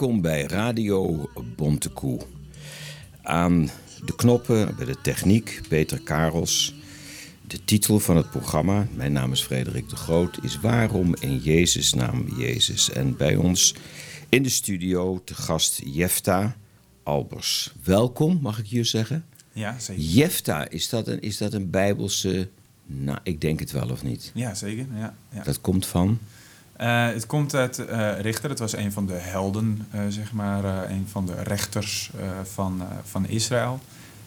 Welkom bij Radio Bontekoe. Aan de knoppen bij de techniek Peter Karels. De titel van het programma, mijn naam is Frederik de Groot, is Waarom in Jezus naam Jezus. En bij ons in de studio te gast Jefta Albers. Welkom, mag ik je zeggen? Ja, zeker. Jefta, is dat een, is dat een bijbelse... Nou, ik denk het wel of niet. Ja, zeker. Ja, ja. Dat komt van... Eh, het komt uit eh, Richter. Het was een van de helden, eh, zeg maar. een van de rechters van, van Israël.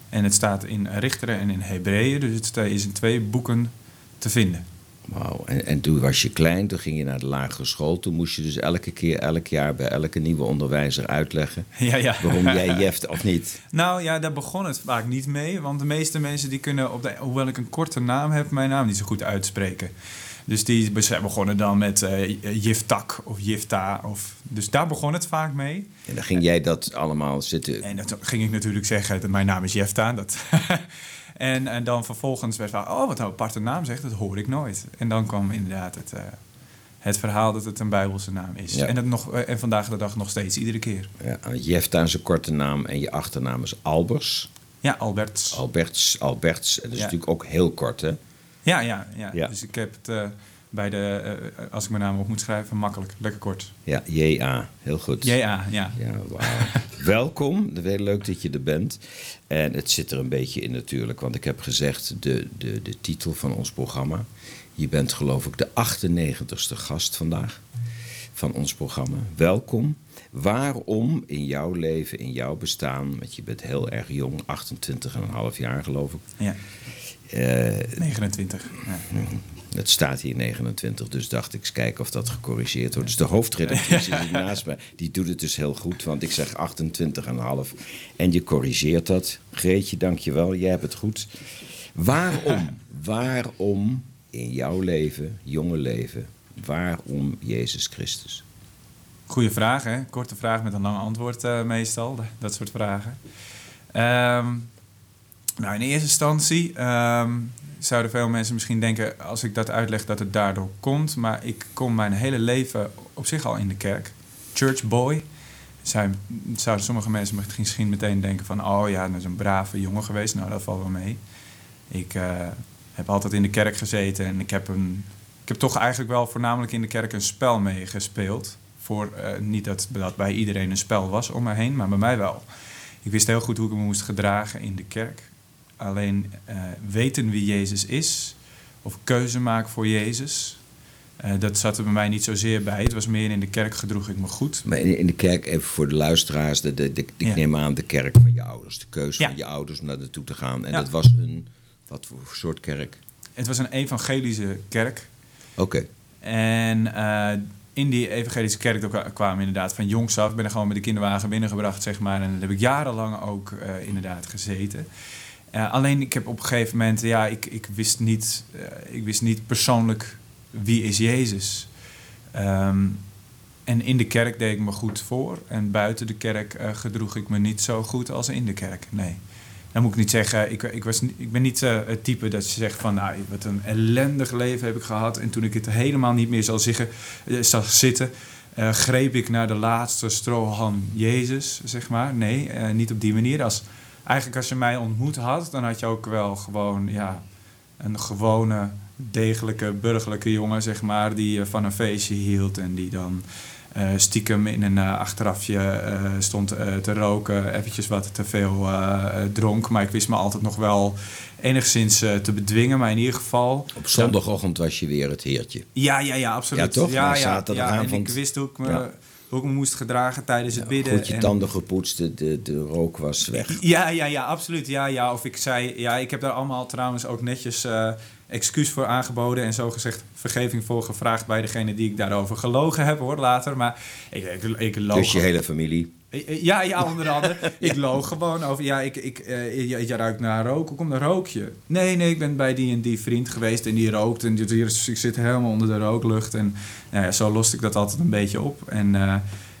En het staat in Richteren en in Hebreeën. Dus het is in twee boeken te vinden. Wauw, en, en toen was je klein, toen ging je naar de lagere school. Toen moest je dus elke keer, elk jaar bij elke nieuwe onderwijzer uitleggen Ja, ja. waarom jij jeft of niet. Nou ja, daar begon het vaak niet mee. Want de meeste mensen die kunnen, op de, hoewel ik een korte naam heb, mijn naam niet zo goed uitspreken. Dus die be- begonnen dan met eh Jiftak of Jifta. Of, dus daar begon het vaak mee. En dan ging jij dat allemaal zitten. En dat ging ik natuurlijk zeggen, dat mijn naam is Jefta. Dat en, en dan vervolgens werd van, oh wat een aparte naam zegt, dat hoor ik nooit. En dan kwam inderdaad het, eh, het verhaal dat het een Bijbelse naam is. Ja. En, dat nog, eh, en vandaag de dag nog steeds, iedere keer. Ja, Jefta is een korte naam en je achternaam is Albers. Ja, Alberts. Alberts, Alberts. Dat is Ja. natuurlijk ook heel kort, hè? Ja, ja, ja, Ja. Dus ik heb het eh, bij de, eh, als ik mijn naam op moet schrijven, makkelijk, lekker kort. Ja, J.A. Heel goed. Ja, ja, ja. Wauw. Welkom, heel leuk dat je er bent. En het zit er een beetje in natuurlijk, want ik heb gezegd de, de, de titel van ons programma. Je bent geloof ik de 98ste gast vandaag van ons programma. Welkom. Waarom in jouw leven, in jouw bestaan, want je bent heel erg jong, 28,5 jaar geloof ik. ja. Eh, 29. Ja. het staat hier 29, dus dacht ik eens kijken of dat gecorrigeerd wordt. Dus de hoofdredactrice zit naast me, die doet het dus heel goed, want ik zeg 28,5 en je corrigeert dat. Greetje, dankjewel, jij hebt het goed. Waarom, waarom in jouw leven, jonge leven, waarom Jezus Christus? Goeie vraag, hè? Korte vraag met een lang antwoord eh, meestal. Dat soort vragen. Ehm, nou, in eerste instantie ehm, zouden veel mensen misschien denken... als ik dat uitleg, dat het daardoor komt. Maar ik kom mijn hele leven op zich al in de kerk. Church boy. Zouden sommige mensen misschien meteen denken van... oh ja, dat is een brave jongen geweest. Nou, dat valt wel mee. Ik eh, heb altijd in de kerk gezeten en ik heb, een, ik heb toch eigenlijk wel voornamelijk in de kerk een spel meegespeeld. Voor, eh, niet dat dat bij iedereen een spel was om me heen, maar bij mij wel. Ik wist heel goed hoe ik me moest gedragen in de kerk. Alleen eh, weten wie Jezus is, of keuze maken voor Jezus, eh, dat zat er bij mij niet zozeer bij. Het was meer in de kerk gedroeg ik me goed. Maar in, de kerk, even voor de luisteraars, de, de, de- ik Ja. neem aan de kerk van je ouders, de keuze Ja. van je ouders om naar naartoe te gaan. En Ja. dat was een, wat voor soort kerk? Het was een evangelische kerk. Oké. En eh, in die evangelische kerk kwamen inderdaad van jongs af. Ik ben er gewoon met de kinderwagen binnengebracht, zeg maar. En daar heb ik jarenlang ook inderdaad gezeten. Eh, alleen ik heb op een gegeven moment, ja, ik, ik, wist niet, eh, ik wist niet persoonlijk wie is Jezus. Ehm, en in de kerk deed ik me goed voor. En buiten de kerk eh, gedroeg ik me niet zo goed als in de kerk. Nee. Dan moet ik niet zeggen, ik, ik, was, ik ben niet het type dat je zegt van, nou, wat een ellendig leven heb ik gehad. En toen ik het helemaal niet meer zal ziggen, eh, zag zitten, greep ik naar de laatste strohalm Jezus, zeg maar. Nee, niet op die manier. Als, eigenlijk als je mij ontmoet had, dan had je ook wel gewoon, ja, een gewone, degelijke, burgerlijke jongen, zeg maar, die van een feestje hield en die dan eh, stiekem in een eh, achterafje eh, stond te roken, eventjes wat te veel dronk. Maar ik wist me altijd nog wel enigszins te bedwingen, maar in ieder geval... Op zondagochtend was je weer het heertje. Ja, ja, ja, absoluut. Ja, toch? Ja, ja, zaterdagavond- ja, en ik wist hoe ik me, Ja. Me moest gedragen tijdens het bidden. Goed je en- tanden gepoetst, de, de, rook was weg. Ja, ja, ja, absoluut. Ja, ja. Of ik zei, ja, ik heb daar allemaal trouwens ook netjes eh, excuus voor aangeboden en zo gezegd vergeving voor gevraagd bij degene die ik daarover gelogen heb, hoor, later. Maar ik, ik, ik loog. Dus je hele familie. Ja, ja, onder andere. Ik loog gewoon over. Ja, ik, ik, eh, je, je ruikt naar rook. Hoe komt een rookje? Nee, nee, ik ben bij die en die vriend geweest en die rookt. En die- ik zit helemaal onder de rooklucht. En nou ja, zo loste ik dat altijd een beetje op. En eh,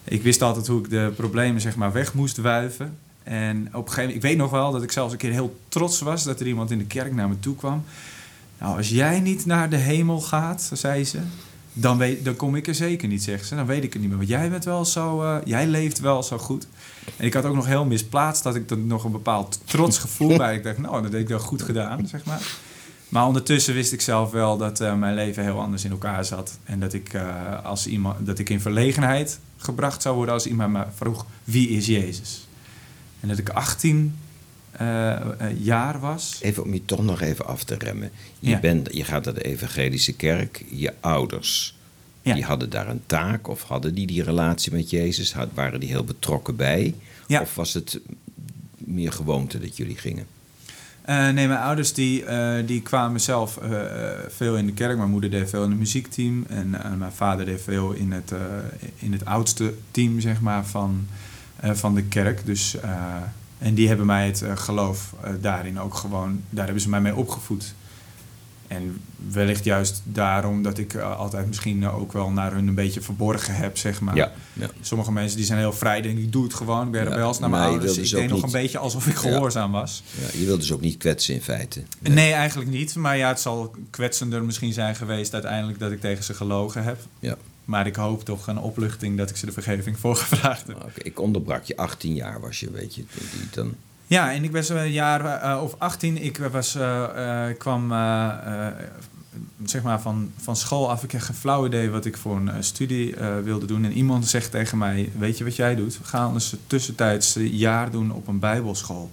ik wist altijd hoe ik de problemen zeg maar weg moest wuiven. En op een gegeven moment, ik weet nog wel dat ik zelfs een keer heel trots was dat er iemand in de kerk naar me toe kwam. Nou, als jij niet naar de hemel gaat, zei ze, dan, weet, dan kom ik er zeker niet, zegt ze. Dan weet ik het niet meer. Want jij bent wel zo, eh, jij leeft wel zo goed. En ik had ook nog heel misplaatst dat ik er nog een bepaald trots gevoel bij. Ik dacht, nou, dat heb ik wel goed gedaan, zeg maar. Maar ondertussen wist ik zelf wel dat eh, mijn leven heel anders in elkaar zat. En dat ik, eh, als iemand, dat ik in verlegenheid gebracht zou worden als iemand me vroeg, wie is Jezus? En dat ik 18 eh, eh, jaar was. Even om je toch nog even af te remmen. Je, Ja. bent, je gaat naar de evangelische kerk. Je ouders, Ja. die hadden daar een taak of hadden die die relatie met Jezus? Had, waren die heel betrokken bij? Ja. Of was het meer gewoonte dat jullie gingen? Eh, nee, mijn ouders die, die kwamen zelf veel in de kerk. Mijn moeder deed veel in het muziekteam. En mijn vader deed veel in het, in het oudste team zeg maar, van, van de kerk. Dus, en die hebben mij het eh, geloof eh, daarin ook gewoon... Daar hebben ze mij mee opgevoed. En wellicht juist daarom dat ik eh, altijd misschien ook wel naar hun een beetje verborgen heb, zeg maar. Ja, ja. Sommige mensen die zijn heel vrij, denken ik doe het gewoon. Ik ben Ja, rebels naar mijn ouders. wil Ik dus deed nog niet- een beetje alsof ik gehoorzaam was. Ja, je wilde dus ook niet kwetsen in feite. Nee. eigenlijk niet. Maar ja, het zal kwetsender misschien zijn geweest uiteindelijk dat ik tegen ze gelogen heb. Ja. Maar ik hoop toch een opluchting dat ik ze de vergeving voor gevraagd heb. Ik onderbrak je, 18 jaar was je, weet je. Die dan, Ja, en ik was een jaar eh, of 18. Ik was, eh, eh, kwam eh, eh, zeg maar van, van school af. Ik had geen flauw idee wat ik voor een eh, studie eh, wilde doen. En iemand zegt tegen mij, weet je wat jij doet? Ga anders een tussentijds een jaar doen op een bijbelschool.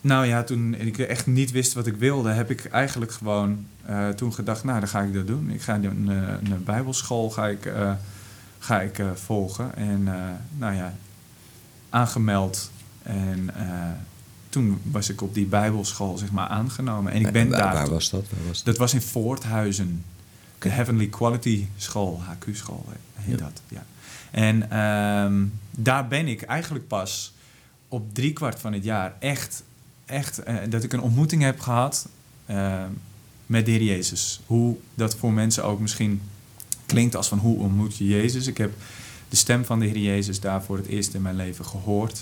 Nou ja, toen ik echt niet wist wat ik wilde, heb ik eigenlijk gewoon eh, toen gedacht, nou dan ga ik dat doen. Ik ga een, eh, een bijbelschool ga ik, eh, ga ik eh, volgen. En eh, nou ja, aangemeld. En eh, toen was ik op die bijbelschool zeg maar aangenomen. En ik ben waar, daar... waar was dat? Waar was dat? Dat was in Voorthuizen. De Heavenly Quality School, HQ-school heet Ja. dat. Ja. En ehm, daar ben ik eigenlijk pas op driekwart van het jaar echt, echt eh, dat ik een ontmoeting heb gehad eh, met de Heer Jezus. Hoe dat voor mensen ook misschien klinkt als van hoe ontmoet je Jezus. Ik heb de stem van de Heer Jezus daar voor het eerst in mijn leven gehoord.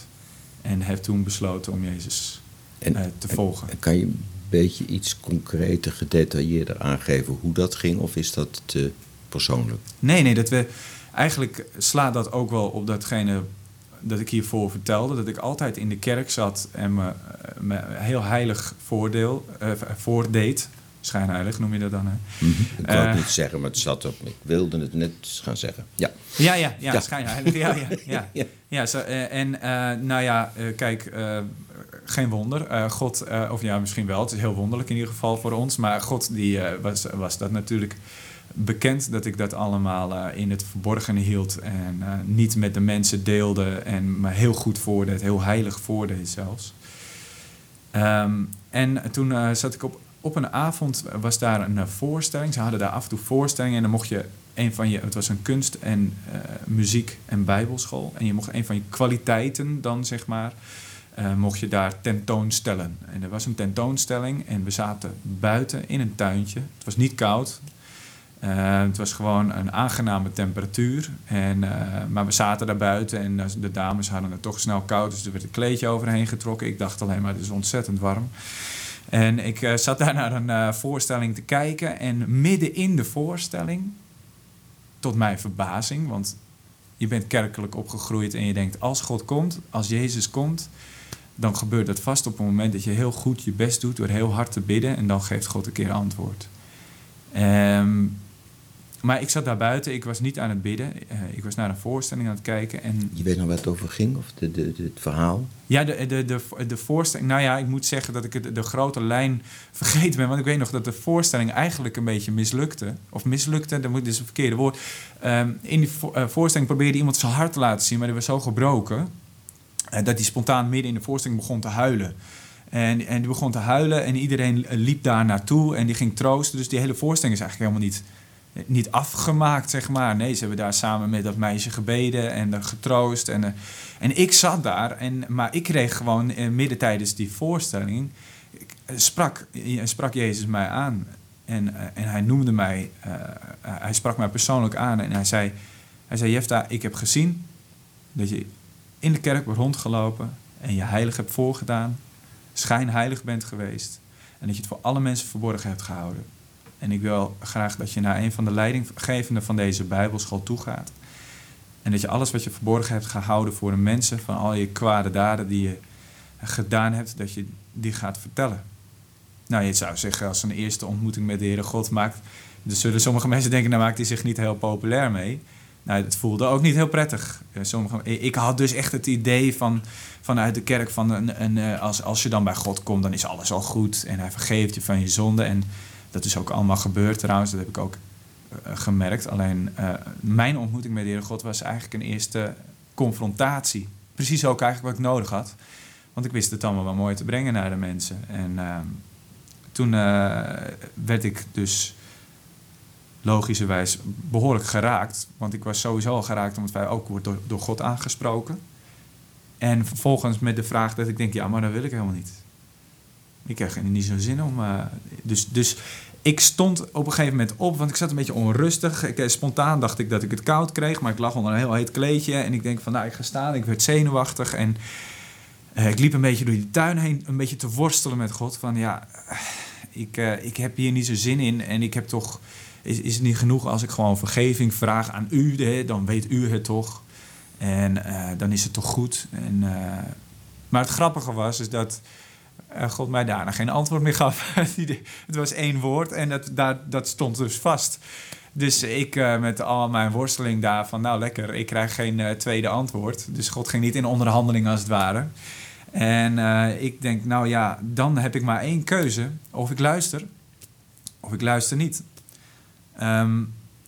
En heb toen besloten om Jezus En- eh, te volgen. En kan je een beetje iets concreter, gedetailleerder aangeven hoe dat ging? Of is dat te persoonlijk? Nee, nee, dat we, eigenlijk slaat dat ook wel op datgene dat ik hiervoor vertelde. Dat ik altijd in de kerk zat en me, eh, me heel heilig voordeel, eh, voordeed. Schijnheilig noem je dat dan, hè? Ik wou het Eh. niet zeggen, maar het zat op. Ik wilde het net gaan zeggen. Ja. Ja, ja, ja, Ja. schijnheilig. Ja, ja, ja. Ja. ja zo, en nou ja, kijk, geen wonder. God, of ja, misschien wel, het is heel wonderlijk in ieder geval voor ons. Maar God, die was, was dat natuurlijk bekend dat ik dat allemaal eh, in het verborgene hield. En eh, niet met de mensen deelde en me heel goed voordeed, heel heilig voordeed zelfs. Ehm, en toen eh, zat ik op, op een avond, was daar een voorstelling. Ze hadden daar af en toe voorstellingen en dan mocht je een van je, het was een kunst- en muziek- en bijbelschool. En je mocht een van je kwaliteiten dan, zeg maar, mocht je daar tentoonstellen. En er was een tentoonstelling en we zaten buiten in een tuintje. Het was niet koud. Eh, het was gewoon een aangename temperatuur. En, eh, maar we zaten daar buiten en eh, de dames hadden het toch snel koud. Dus er werd een kleedje overheen getrokken. Ik dacht alleen maar, het is ontzettend warm. En ik zat daar naar een voorstelling te kijken. En midden in de voorstelling, tot mijn verbazing... want je bent kerkelijk opgegroeid en je denkt... als God komt, als Jezus komt... dan gebeurt dat vast op het moment dat je heel goed je best doet... door heel hard te bidden en dan geeft God een keer antwoord. Ehm, maar ik zat daar buiten, ik was niet aan het bidden. Eh, ik was naar een voorstelling aan het kijken. En Je weet nog waar het over ging? Of de, de, de- het verhaal? ja, de, de, de, de voorstelling. Nou ja, ik moet zeggen dat ik het, de grote lijn vergeten ben. Want ik weet nog dat de voorstelling eigenlijk een beetje mislukte. Of mislukte, dat is het verkeerde woord. Ehm, in die vo- eh, voorstelling probeerde iemand zijn hart te laten zien, maar die was zo gebroken. eh, dat hij spontaan midden in de voorstelling begon te huilen. En, en die begon te huilen en iedereen liep daar naartoe en die ging troosten. Dus die hele voorstelling is eigenlijk helemaal niet niet afgemaakt, zeg maar. Nee, ze hebben daar samen met dat meisje gebeden en getroost. En, eh, en ik zat daar, en, maar ik kreeg gewoon eh, midden tijdens die voorstelling... eh, sprak, sprak Jezus mij aan. En, en hij noemde mij, hij sprak mij persoonlijk aan en hij zei... Hij zei, Jefta, ik heb gezien dat je in de kerk wordt rondgelopen... en je heilig hebt voorgedaan, schijnheilig bent geweest... en dat je het voor alle mensen verborgen hebt gehouden. En ik wil graag dat je naar een van de leidinggevenden van deze Bijbelschool toe gaat. En dat je alles wat je verborgen hebt gehouden voor de mensen, van al je kwade daden die je gedaan hebt, dat je die gaat vertellen. Nou, je zou zeggen, als een eerste ontmoeting met de Heere God maakt, dus zullen sommige mensen denken, daar maakt hij zich niet heel populair mee. Nou, het voelde ook niet heel prettig. Eh, Sommige, ik had dus echt het idee van, vanuit de kerk van een, een, eh, als, als je dan bij God komt, dan is alles al goed en hij vergeeft je van je zonde. En dat is ook allemaal gebeurd trouwens, dat heb ik ook eh, gemerkt. Alleen eh, mijn ontmoeting met de Heere God was eigenlijk een eerste confrontatie. Precies ook eigenlijk wat ik nodig had. Want ik wist het allemaal wel mooi te brengen naar de mensen. En eh, toen eh, werd ik dus logischerwijs behoorlijk geraakt. Want ik was sowieso al geraakt omdat wij ook wordt door God aangesproken. En vervolgens met de vraag dat ik denk, ja, maar dat wil ik helemaal niet. Ik kreeg er niet zo'n zin om. eh, dus, dus ik stond op een gegeven moment op, want ik zat een beetje onrustig. Ik, eh, spontaan dacht ik dat ik het koud kreeg, maar ik lag onder een heel heet kleedje. En ik denk van, nou, ik ga staan. Ik werd zenuwachtig en eh, ik liep een beetje door die tuin heen, een beetje te worstelen met God. Van ja, ik, ik heb hier niet zo zin in en ik heb toch... Is, is het niet genoeg als ik gewoon vergeving vraag aan u? Hè? Dan weet u het toch. En dan is het toch goed. En, maar het grappige was is dat eh, God mij daarna geen antwoord meer gaf. Het was één woord en dat, daar, dat stond dus vast. Dus ik eh, met al mijn worsteling daar van, nou lekker, ik krijg geen eh, tweede antwoord. Dus God ging niet in onderhandeling als het ware. En ik denk, nou ja, dan heb ik maar één keuze. Of ik luister, of ik luister niet. Ehm,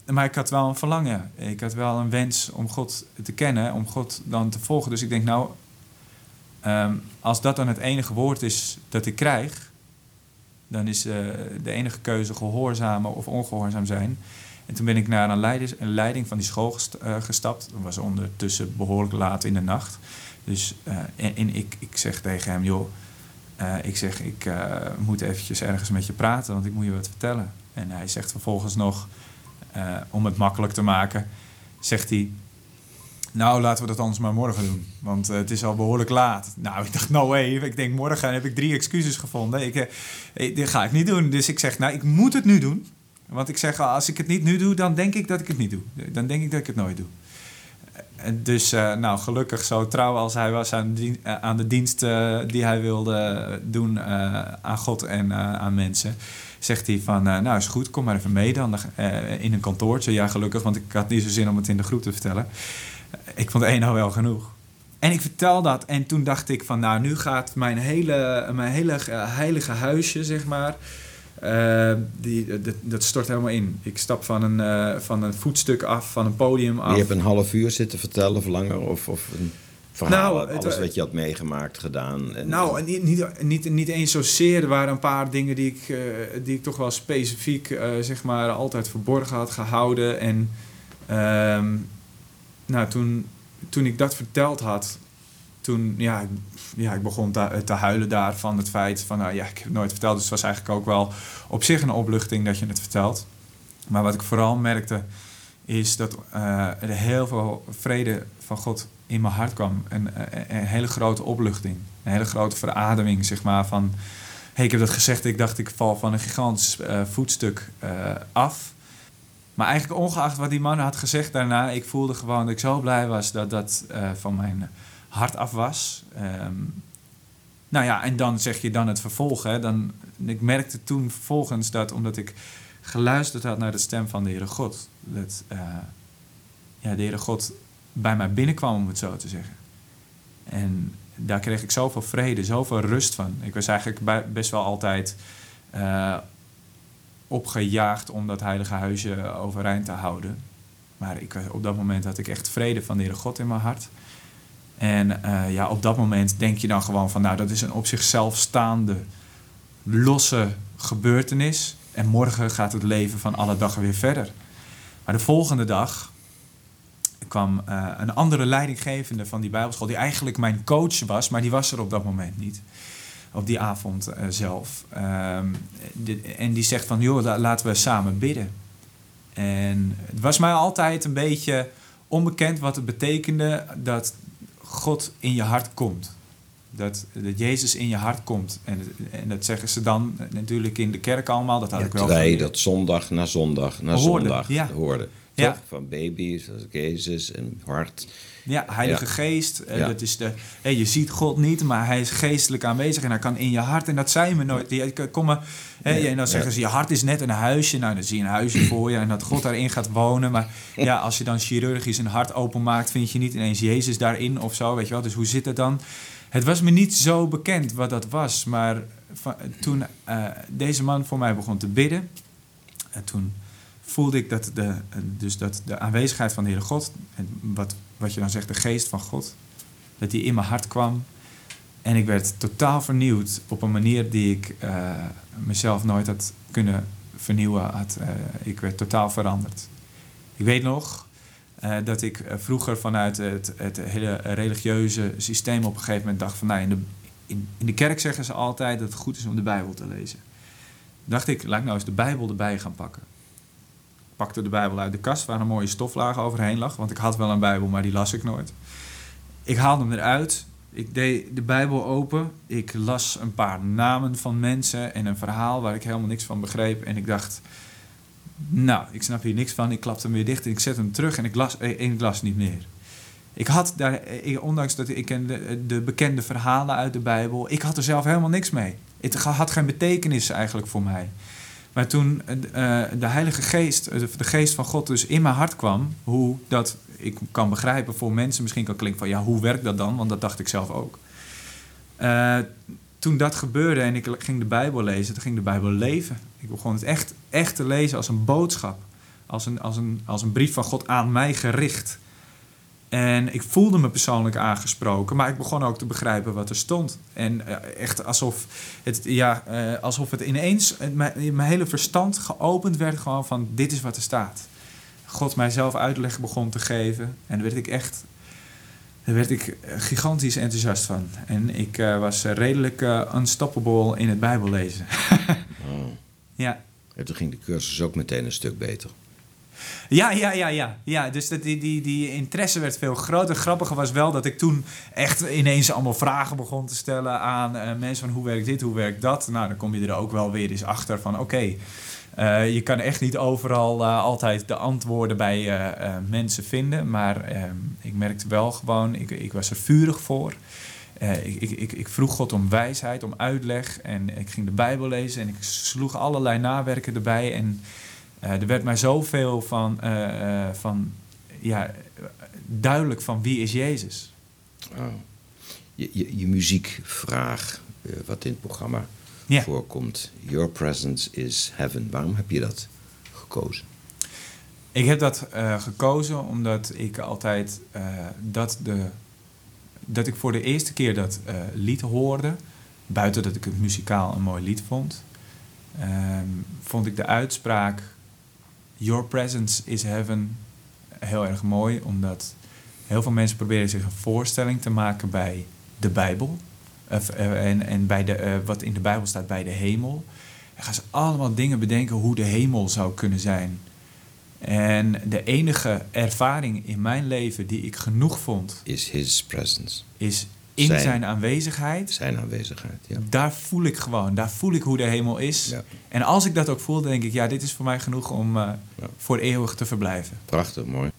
maar ik had wel een verlangen. Ik had wel een wens om God te kennen, om God dan te volgen. Dus ik denk, nou, ehm, als dat dan het enige woord is dat ik krijg, dan is eh, de enige keuze gehoorzamen of ongehoorzaam zijn. En toen ben ik naar een, leiding van die school eh, gestapt. Dat was ondertussen behoorlijk laat in de nacht. Dus eh, en, ik, ik zeg tegen hem, joh, ik zeg, ik moet eventjes ergens met je praten, want ik moet je wat vertellen. En hij zegt vervolgens nog, om het makkelijk te maken, zegt hij, nou, laten we dat anders maar morgen doen. Want eh, het is al behoorlijk laat. Nou, ik dacht, no way. Ik denk, morgen heb ik drie excuses gevonden. Ik, eh, eh, dit ga ik niet doen. Dus ik zeg, nou, ik moet het nu doen. Want ik zeg, als ik het niet nu doe, dan denk ik dat ik het niet doe. Dan denk ik dat ik het nooit doe. Dus, eh, nou, gelukkig zo trouw als hij was aan de, dien- eh, aan de dienst die hij wilde doen aan God en aan mensen, zegt hij van, nou is goed, kom maar even mee dan in een kantoortje. Ja, gelukkig, want ik had niet zo zin om het in de groep te vertellen. Ik vond één al wel genoeg. En ik vertel dat en toen dacht ik van, nou, nu gaat mijn hele, mijn hele eh, heilige huisje, zeg maar, eh, die, dat, dat stort helemaal in. Ik stap van een, eh, van een voetstuk af, van een podium af. Je hebt een half uur zitten vertellen of langer, of, of een verhaal, Nou, het alles wa- wat je had meegemaakt, gedaan. En, Nou, en niet, niet, niet, niet eens zozeer. Er waren een paar dingen die ik, eh, die ik toch wel specifiek eh, zeg maar, altijd verborgen had gehouden. En ehm, nou, toen, toen ik dat verteld had, toen ja, ja, ik begon te, te huilen daar van het feit van, nou ja, ik heb het nooit verteld. Dus het was eigenlijk ook wel op zich een opluchting dat je het vertelt. Maar wat ik vooral merkte, is dat eh, er heel veel vrede van God in mijn hart kwam. Een, een, een hele grote opluchting. Een hele grote verademing, zeg maar, van... Hey, ik heb dat gezegd, ik dacht ik val van een gigantisch eh, voetstuk eh, af. Maar eigenlijk ongeacht wat die man had gezegd daarna... ik voelde gewoon dat ik zo blij was dat dat eh, van mijn hart af was. Ehm, nou ja, en dan zeg je dan het vervolg. Hè, dan, ik merkte toen vervolgens dat omdat ik geluisterd had naar de stem van de Heere God... dat eh, ja, de Heere God bij mij binnenkwam, om het zo te zeggen. En daar kreeg ik zoveel vrede, zoveel rust van. Ik was eigenlijk best wel altijd eh, opgejaagd om dat heilige huisje overeind te houden. Maar ik, op dat moment had ik echt vrede van de Heere God in mijn hart. En eh, ja, op dat moment denk je dan gewoon van... nou, dat is een op zichzelf staande, losse gebeurtenis. En morgen gaat het leven van alle dagen weer verder. Maar de volgende dag kwam eh, een andere leidinggevende van die Bijbelschool, die eigenlijk mijn coach was, maar die was er op dat moment niet. Op die avond eh, zelf. Ehm, de- en die zegt van, joh, la- laten we samen bidden. En het was mij altijd een beetje onbekend wat het betekende dat God in je hart komt. Dat, dat Jezus in je hart komt. En, en dat zeggen ze dan natuurlijk in de kerk allemaal. Dat had Ja, ik wel geleerd. dat zondag na zondag na Hoorde, zondag ja. hoorde. Ja. Toch? Van baby's, Jezus en hart. Ja, Heilige Ja. Geest. eh, Ja. Dat is de, je ziet God niet, maar hij is geestelijk aanwezig en hij kan in je hart. En dat zijn we nooit. Die komen, En dan zeggen ze, je hart is net een huisje. Nou, dan zie je een huisje voor je en dat God daarin gaat wonen. Maar ja, als je dan chirurgisch een hart openmaakt, vind je niet ineens Jezus daarin of zo. Weet je wel? Dus hoe zit het dan? Het was me niet zo bekend wat dat was. Maar van- toen eh, deze man voor mij begon te bidden, en toen voelde ik dat de, dus dat de aanwezigheid van de Heere God, en wat, wat je dan zegt, de geest van God, dat die in mijn hart kwam. En ik werd totaal vernieuwd op een manier die ik eh, mezelf nooit had kunnen vernieuwen. Had, eh, ik werd totaal veranderd. Ik weet nog eh, dat ik vroeger vanuit het, het hele religieuze systeem op een gegeven moment dacht van... Nou, in, de, in, in de kerk zeggen ze altijd dat het goed is om de Bijbel te lezen. Dacht ik, laat ik nou eens de Bijbel erbij gaan pakken. Pakte de Bijbel uit de kast waar een mooie stoflaag overheen lag. Want ik had wel een Bijbel, maar die las ik nooit. Ik haalde hem eruit. Ik deed de Bijbel open. Ik las een paar namen van mensen en een verhaal waar ik helemaal niks van begreep. En ik dacht, nou, ik snap hier niks van. Ik klapte hem weer dicht en ik zet hem terug en ik las, eh, ik las niet meer. Ik had daar, eh, ondanks dat ik kende de bekende verhalen uit de Bijbel, ik had er zelf helemaal niks mee. Het had geen betekenis eigenlijk voor mij. Maar toen eh, de Heilige Geest, eh, de geest van God dus in mijn hart kwam, hoe dat ik kan begrijpen voor mensen misschien kan klinken van ja, hoe werkt dat dan? Want dat dacht ik zelf ook. Eh, toen dat gebeurde en ik ging de Bijbel lezen, toen ging de Bijbel leven. Ik begon het echt, echt te lezen als een boodschap, als een, als, een, als een brief van God aan mij gericht. En ik voelde me persoonlijk aangesproken, maar ik begon ook te begrijpen wat er stond. En eh, echt alsof het, ja, eh, alsof het ineens, mijn, mijn hele verstand geopend werd gewoon van dit is wat er staat. God mijzelf uitleg begon te geven en daar werd ik echt, daar werd ik eh, gigantisch enthousiast van. En ik was redelijk unstoppable in het Bijbellezen. Oh. ja. En toen ging de cursus ook meteen een stuk beter. Ja, ja, ja, ja. ja dus dat, die, die, die interesse werd veel groter. Grappige was wel dat ik toen echt ineens allemaal vragen begon te stellen aan eh, mensen van hoe werkt dit, hoe werkt dat. Nou, dan kom je er ook wel weer eens achter van oké, eh, je kan echt niet overal eh, altijd de antwoorden bij mensen vinden. Maar eh, ik merkte wel gewoon, ik, ik was er vurig voor. Ik, ik, ik, vroeg God om wijsheid, om uitleg. En ik ging de Bijbel lezen en ik sloeg allerlei nawerken erbij. En er werd mij zoveel van, eh, eh, van ja, duidelijk van wie is Jezus. Oh. Je, je, je muziekvraag, eh, wat in het programma Ja. voorkomt. Your presence is heaven. Waarom heb je dat gekozen? Ik heb dat eh, gekozen omdat ik altijd eh, dat, de, dat ik voor de eerste keer dat eh, lied hoorde, buiten dat ik het muzikaal een mooi lied vond, ehm, vond ik de uitspraak Your presence is heaven heel erg mooi, omdat heel veel mensen proberen zich een voorstelling te maken bij de Bijbel. Of, eh, en en bij de, eh, wat in de Bijbel staat bij de hemel. En gaan ze allemaal dingen bedenken hoe de hemel zou kunnen zijn. En de enige ervaring in mijn leven die ik genoeg vond, Is his presence. is in Zijn. zijn, aanwezigheid. Zijn aanwezigheid, ja. Daar voel ik gewoon, daar voel ik hoe de hemel is. ja. En als ik dat ook voel, dan denk ik, ja, dit is voor mij genoeg om eh, Ja. voor eeuwig te verblijven. Prachtig, mooi.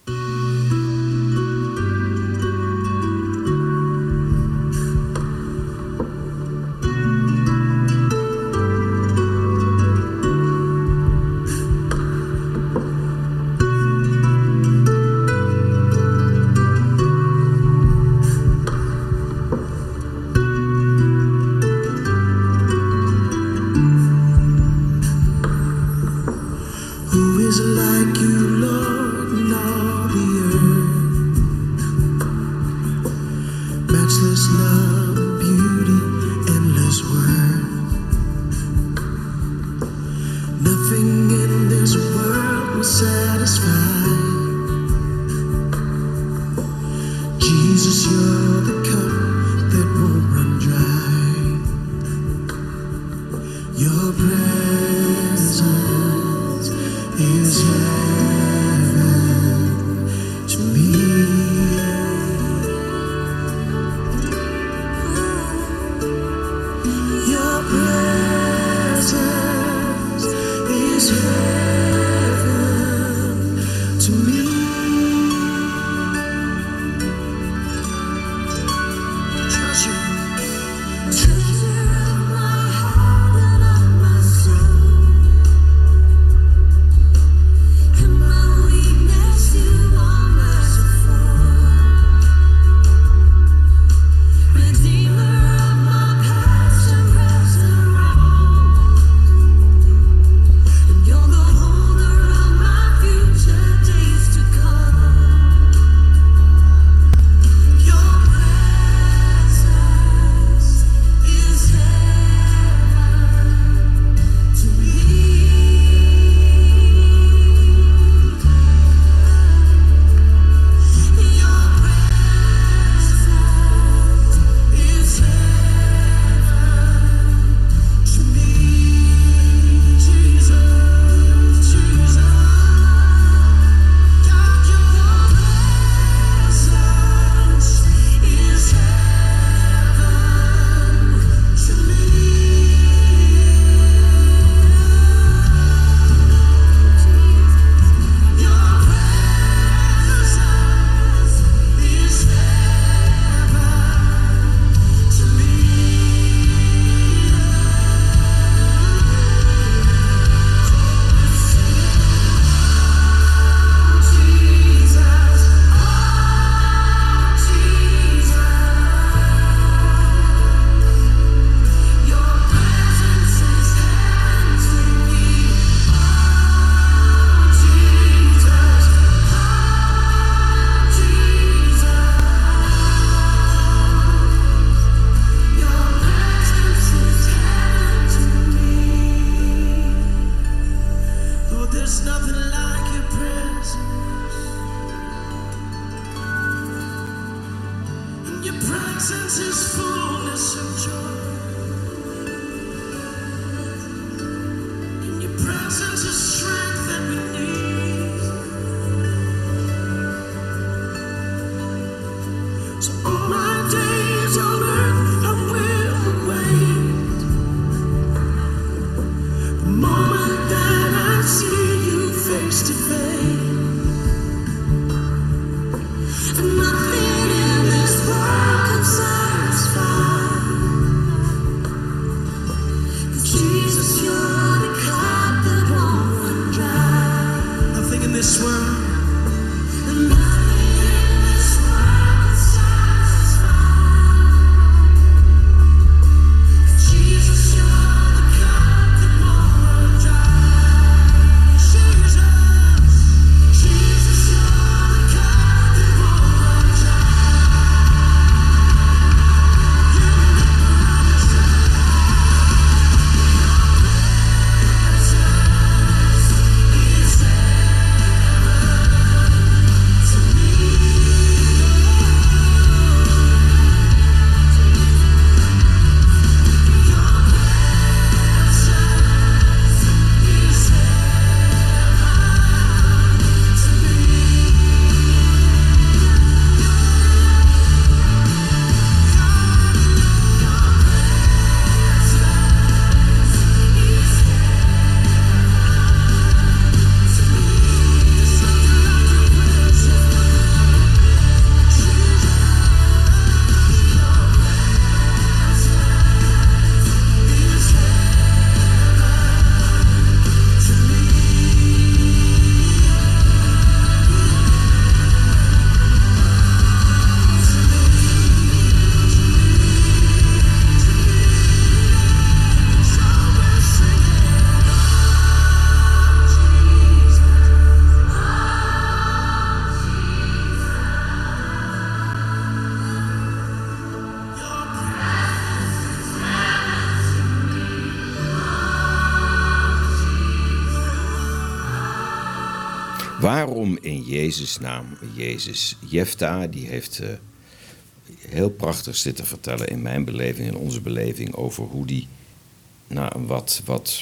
Your presence is fullness of joy. In Jezus' naam Jezus? Jefta die heeft eh, heel prachtig zitten vertellen in mijn beleving, in onze beleving, over hoe die een wat, wat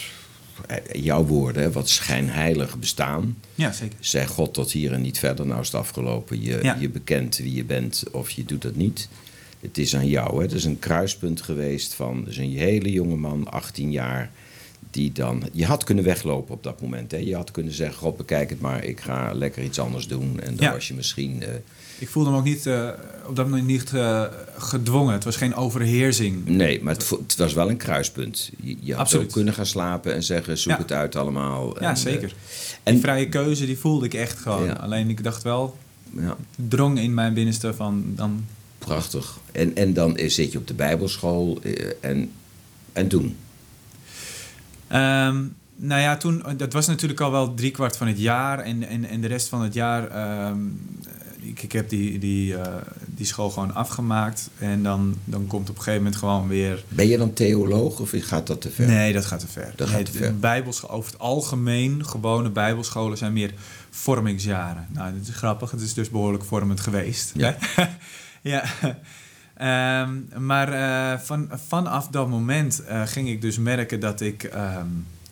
eh, jouw woorden, wat schijnheilig bestaan. Ja, zeker. Zeg God tot hier en niet verder. Nou is het afgelopen. Je, Ja. je bekent wie je bent of je doet dat niet. Het is aan jou. Hè. Het is een kruispunt geweest van dus een hele jonge man, 18 jaar. Die dan, je had kunnen weglopen op dat moment. Hè. Je had kunnen zeggen, God bekijk het maar, ik ga lekker iets anders doen. En dan Ja. was je misschien... eh, Ik voelde me ook niet, eh, op dat moment niet eh, gedwongen. Het was geen overheersing. nee, maar het, was wel een kruispunt. Je, je had Absoluut. ook kunnen gaan slapen en zeggen, zoek Ja. het uit allemaal. Ja, En, zeker. En en, vrije keuze, die voelde ik echt gewoon. Ja. Alleen ik dacht wel, drong in mijn binnenste van, dan... prachtig. En, en dan zit je op de bijbelschool en, en toen... Ehm, nou ja, toen, dat was natuurlijk al wel driekwart van het jaar. En, en, en de rest van het jaar, ehm, ik, ik heb die, die, eh, die school gewoon afgemaakt. En dan, dan komt op een gegeven moment gewoon weer... Ben je dan theoloog of gaat dat te ver? Nee, dat gaat te ver. Dat nee, gaat te de ver. Over het algemeen, gewone bijbelscholen zijn meer vormingsjaren. Nou, dat is grappig. Het is dus behoorlijk vormend geweest. Ja. ja. Ehm, maar eh, van, vanaf dat moment eh, ging ik dus merken dat ik... ehm,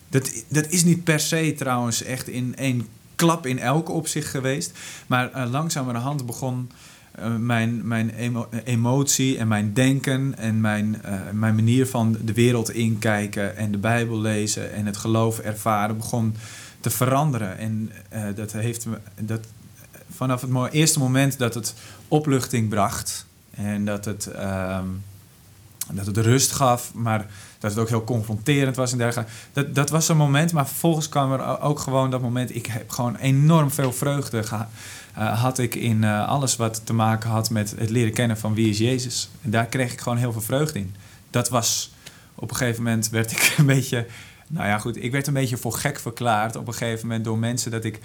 dat, dat is niet per se trouwens echt in één klap in elke opzicht geweest. Maar eh, langzamerhand begon mijn, mijn emo- emotie en mijn denken en mijn, mijn manier van de wereld inkijken en de Bijbel lezen en het geloof ervaren begon te veranderen. En dat heeft me dat vanaf het eerste moment dat het opluchting bracht en dat het, ehm, dat het rust gaf, maar dat het ook heel confronterend was en. Dat, dat was een moment, maar vervolgens kwam er ook gewoon dat moment. Ik heb gewoon enorm veel vreugde gehad. had ik in eh, alles wat te maken had met het leren kennen van wie is Jezus. En daar kreeg ik gewoon heel veel vreugde in. Dat was op een gegeven moment werd ik een beetje. Nou ja, goed, ik werd een beetje voor gek verklaard op een gegeven moment door mensen dat ik.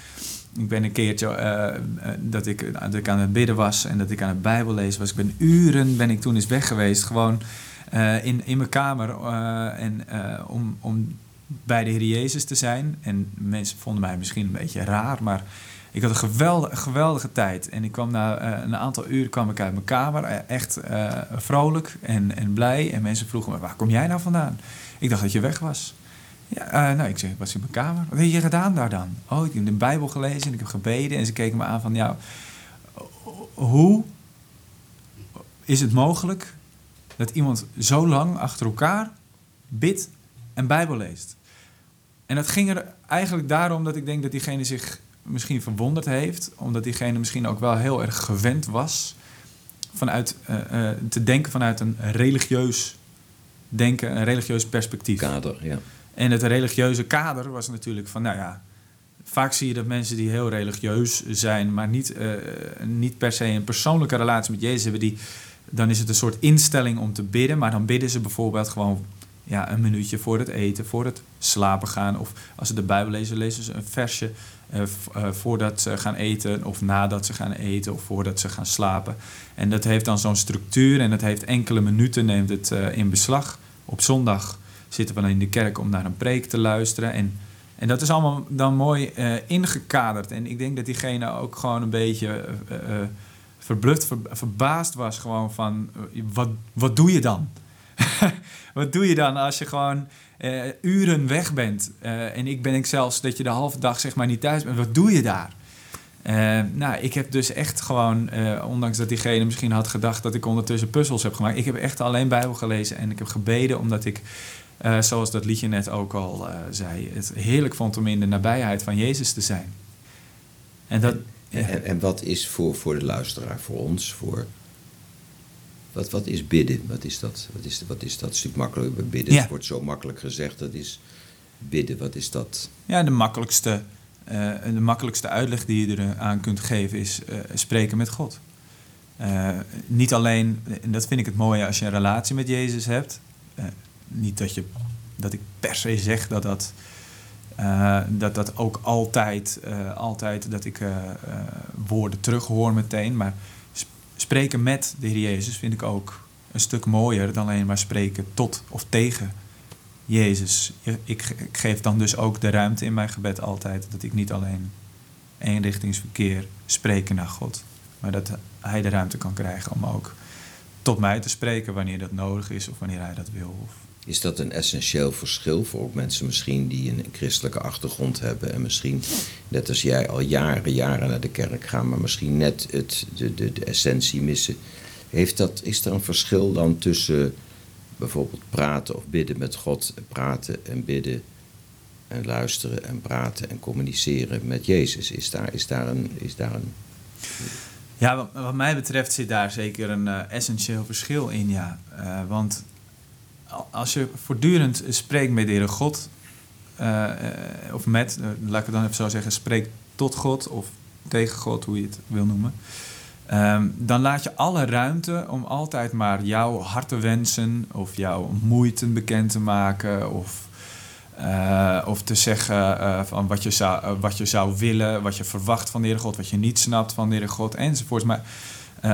Ik ben een keertje eh, eh, dat, ik, dat ik aan het bidden was en dat ik aan het Bijbel lezen was. Ik ben uren ben ik toen eens weg geweest, gewoon eh, in, in mijn kamer eh, en, eh, om, om bij de Heer Jezus te zijn. En mensen vonden mij misschien een beetje raar, maar ik had een geweldige, geweldige tijd. En ik kwam na eh, een aantal uur kwam ik uit mijn kamer, eh, echt eh, vrolijk en, en blij. En mensen vroegen me, waar kom jij nou vandaan? Ik dacht dat je weg was. Ja, eh, nou, ik zeg, was in mijn kamer. Wat heb je gedaan daar dan? Oh, ik heb de Bijbel gelezen en ik heb gebeden. En ze keken me aan van, ja, hoe is het mogelijk dat iemand zo lang achter elkaar bidt en Bijbel leest? En dat ging er eigenlijk daarom dat ik denk dat diegene zich misschien verwonderd heeft, omdat diegene misschien ook wel heel erg gewend was vanuit, eh, eh, te denken vanuit een religieus denken, een religieus perspectief. Kader, ja. En het religieuze kader was natuurlijk van, nou ja, vaak zie je dat mensen die heel religieus zijn, maar niet, eh, niet per se een persoonlijke relatie met Jezus hebben, die, dan is het een soort instelling om te bidden, maar dan bidden ze bijvoorbeeld gewoon ja, een minuutje voor het eten, voor het slapen gaan, of als ze de Bijbel lezen, lezen ze een versje eh, eh, voordat ze gaan eten, of nadat ze gaan eten, of voordat ze gaan slapen. En dat heeft dan zo'n structuur en dat heeft enkele minuten, neemt het in beslag. Op zondag zitten we dan in de kerk om naar een preek te luisteren. En, en dat is allemaal dan mooi eh, ingekaderd. En ik denk dat diegene ook gewoon een beetje eh, verbluft, ver- verbaasd was. Gewoon van, wat, wat doe je dan? wat doe je dan als je gewoon uren weg bent? En ik ben ik zelfs dat je de halve dag zeg maar niet thuis bent. Wat doe je daar? Nou, ik heb dus echt gewoon, ondanks dat diegene misschien had gedacht dat ik ondertussen puzzels heb gemaakt, ik heb echt alleen Bijbel gelezen en ik heb gebeden omdat ik, eh, zoals dat liedje net ook al eh, zei, het heerlijk vond om in de nabijheid van Jezus te zijn. En dat, ja. En, en wat is voor, voor de luisteraar, voor ons, voor... Wat, wat is bidden? Wat is dat? Wat is, wat is dat? Het is natuurlijk makkelijk. Bidden Ja. wordt zo makkelijk gezegd. Dat is bidden. Wat is dat? Ja, de makkelijkste, eh, de makkelijkste uitleg die je eraan kunt geven is spreken met God. Niet alleen, en dat vind ik het mooie als je een relatie met Jezus hebt. Niet dat, je, dat ik per se zeg dat dat, eh, dat, dat ook altijd, eh, altijd dat ik eh, woorden terughoor meteen. Maar sp- spreken met de Heer Jezus vind ik ook een stuk mooier dan alleen maar spreken tot of tegen Jezus. Je- Ik, ik geef dan dus ook de ruimte in mijn gebed altijd dat ik niet alleen eenrichtingsverkeer spreken naar God, maar dat Hij de ruimte kan krijgen om ook tot mij te spreken wanneer dat nodig is of wanneer Hij dat wil. Of Is dat een essentieel verschil voor ook mensen misschien die een christelijke achtergrond hebben en misschien, net als jij, al jaren, jaren naar de kerk gaan, maar misschien net het, de, de, de essentie missen? Heeft dat, is er een verschil dan tussen bijvoorbeeld praten of bidden met God, praten en bidden en luisteren en praten en communiceren met Jezus? Is daar, is daar, een, is daar een Ja, wat, mij betreft zit daar zeker een eh, essentieel verschil in, ja. Eh, want als je voortdurend spreekt met de Heere God, eh, of met, eh, laat ik het dan even zo zeggen, spreekt tot God of tegen God, hoe je het wil noemen. ehm, dan laat je alle ruimte om altijd maar jouw harte wensen of jouw moeite bekend te maken of, of te zeggen van wat je, zou, wat je zou willen, wat je verwacht van de Heere God, wat je niet snapt van de Heere God enzovoorts. Maar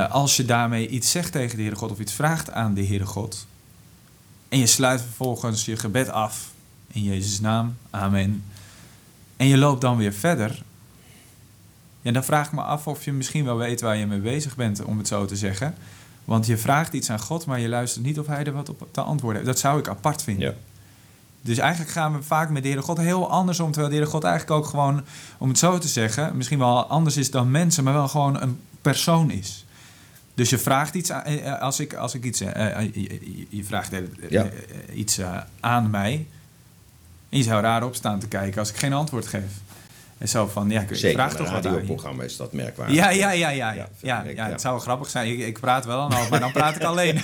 als je daarmee iets zegt tegen de Heere God of iets vraagt aan de Heere God en je sluit vervolgens je gebed af in Jezus' naam, amen, en je loopt dan weer verder, ja, dan vraag ik me af of je misschien wel weet waar je mee bezig bent, om het zo te zeggen. Want je vraagt iets aan God, maar je luistert niet of hij er wat op te antwoorden heeft. Dat zou ik apart vinden. Ja. Dus eigenlijk gaan we vaak met de Heere God heel anders om. Terwijl de Heere God eigenlijk ook gewoon, om het zo te zeggen, misschien wel anders is dan mensen, maar wel gewoon een persoon is. Dus je vraagt iets, aan, eh, eh, als ik, als ik iets, eh, je, vraagt Ja. iets aan mij. En je zou raar op staan te kijken als ik geen antwoord geef. En zo van, ja, ik, Zeker, vraag toch wat aan je. radioprogramma is dat merkwaardig. Ja, ja, ja, ja. Ja, ja, ja, het zou grappig zijn. Ik, ik praat wel over, maar dan praat ik alleen.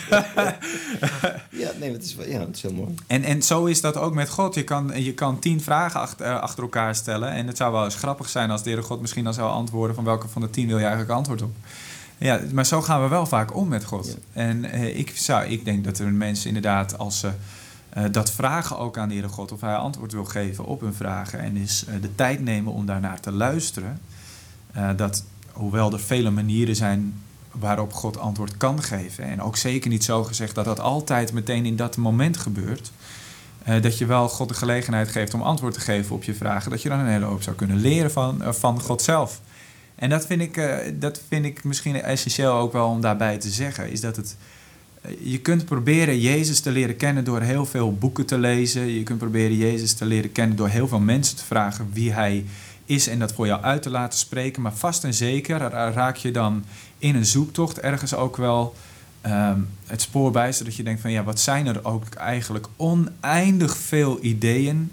Ja, nee, dat is, wel- ja, dat is heel mooi. En, en zo is dat ook met God. Je kan, je kan tien vragen achter, achter elkaar stellen. En het zou wel eens grappig zijn als de Heere God misschien dan zou antwoorden... van welke van de tien wil je eigenlijk antwoord op. Ja, maar zo gaan we wel vaak om met God. Ja. En eh, ik, zou, ik denk dat er mensen inderdaad als ze eh, dat vragen ook aan de Heere God... of hij antwoord wil geven op hun vragen... en dus eh, de tijd nemen om daarnaar te luisteren... dat hoewel er vele manieren zijn waarop God antwoord kan geven... en ook zeker niet zo gezegd dat dat altijd meteen in dat moment gebeurt... Dat je wel God de gelegenheid geeft om antwoord te geven op je vragen. Dat je dan een hele hoop zou kunnen leren van, van God zelf. En dat vind, ik, eh, dat vind ik misschien essentieel ook wel om daarbij te zeggen. Is dat het. eh, Je kunt proberen Jezus te leren kennen door heel veel boeken te lezen. Je kunt proberen Jezus te leren kennen door heel veel mensen te vragen wie hij is en dat voor jou uit te laten spreken. Maar vast en zeker ra- raak je dan in een zoektocht ergens ook wel ehm, het spoor bij, zodat je denkt van ja, wat zijn er ook eigenlijk oneindig veel ideeën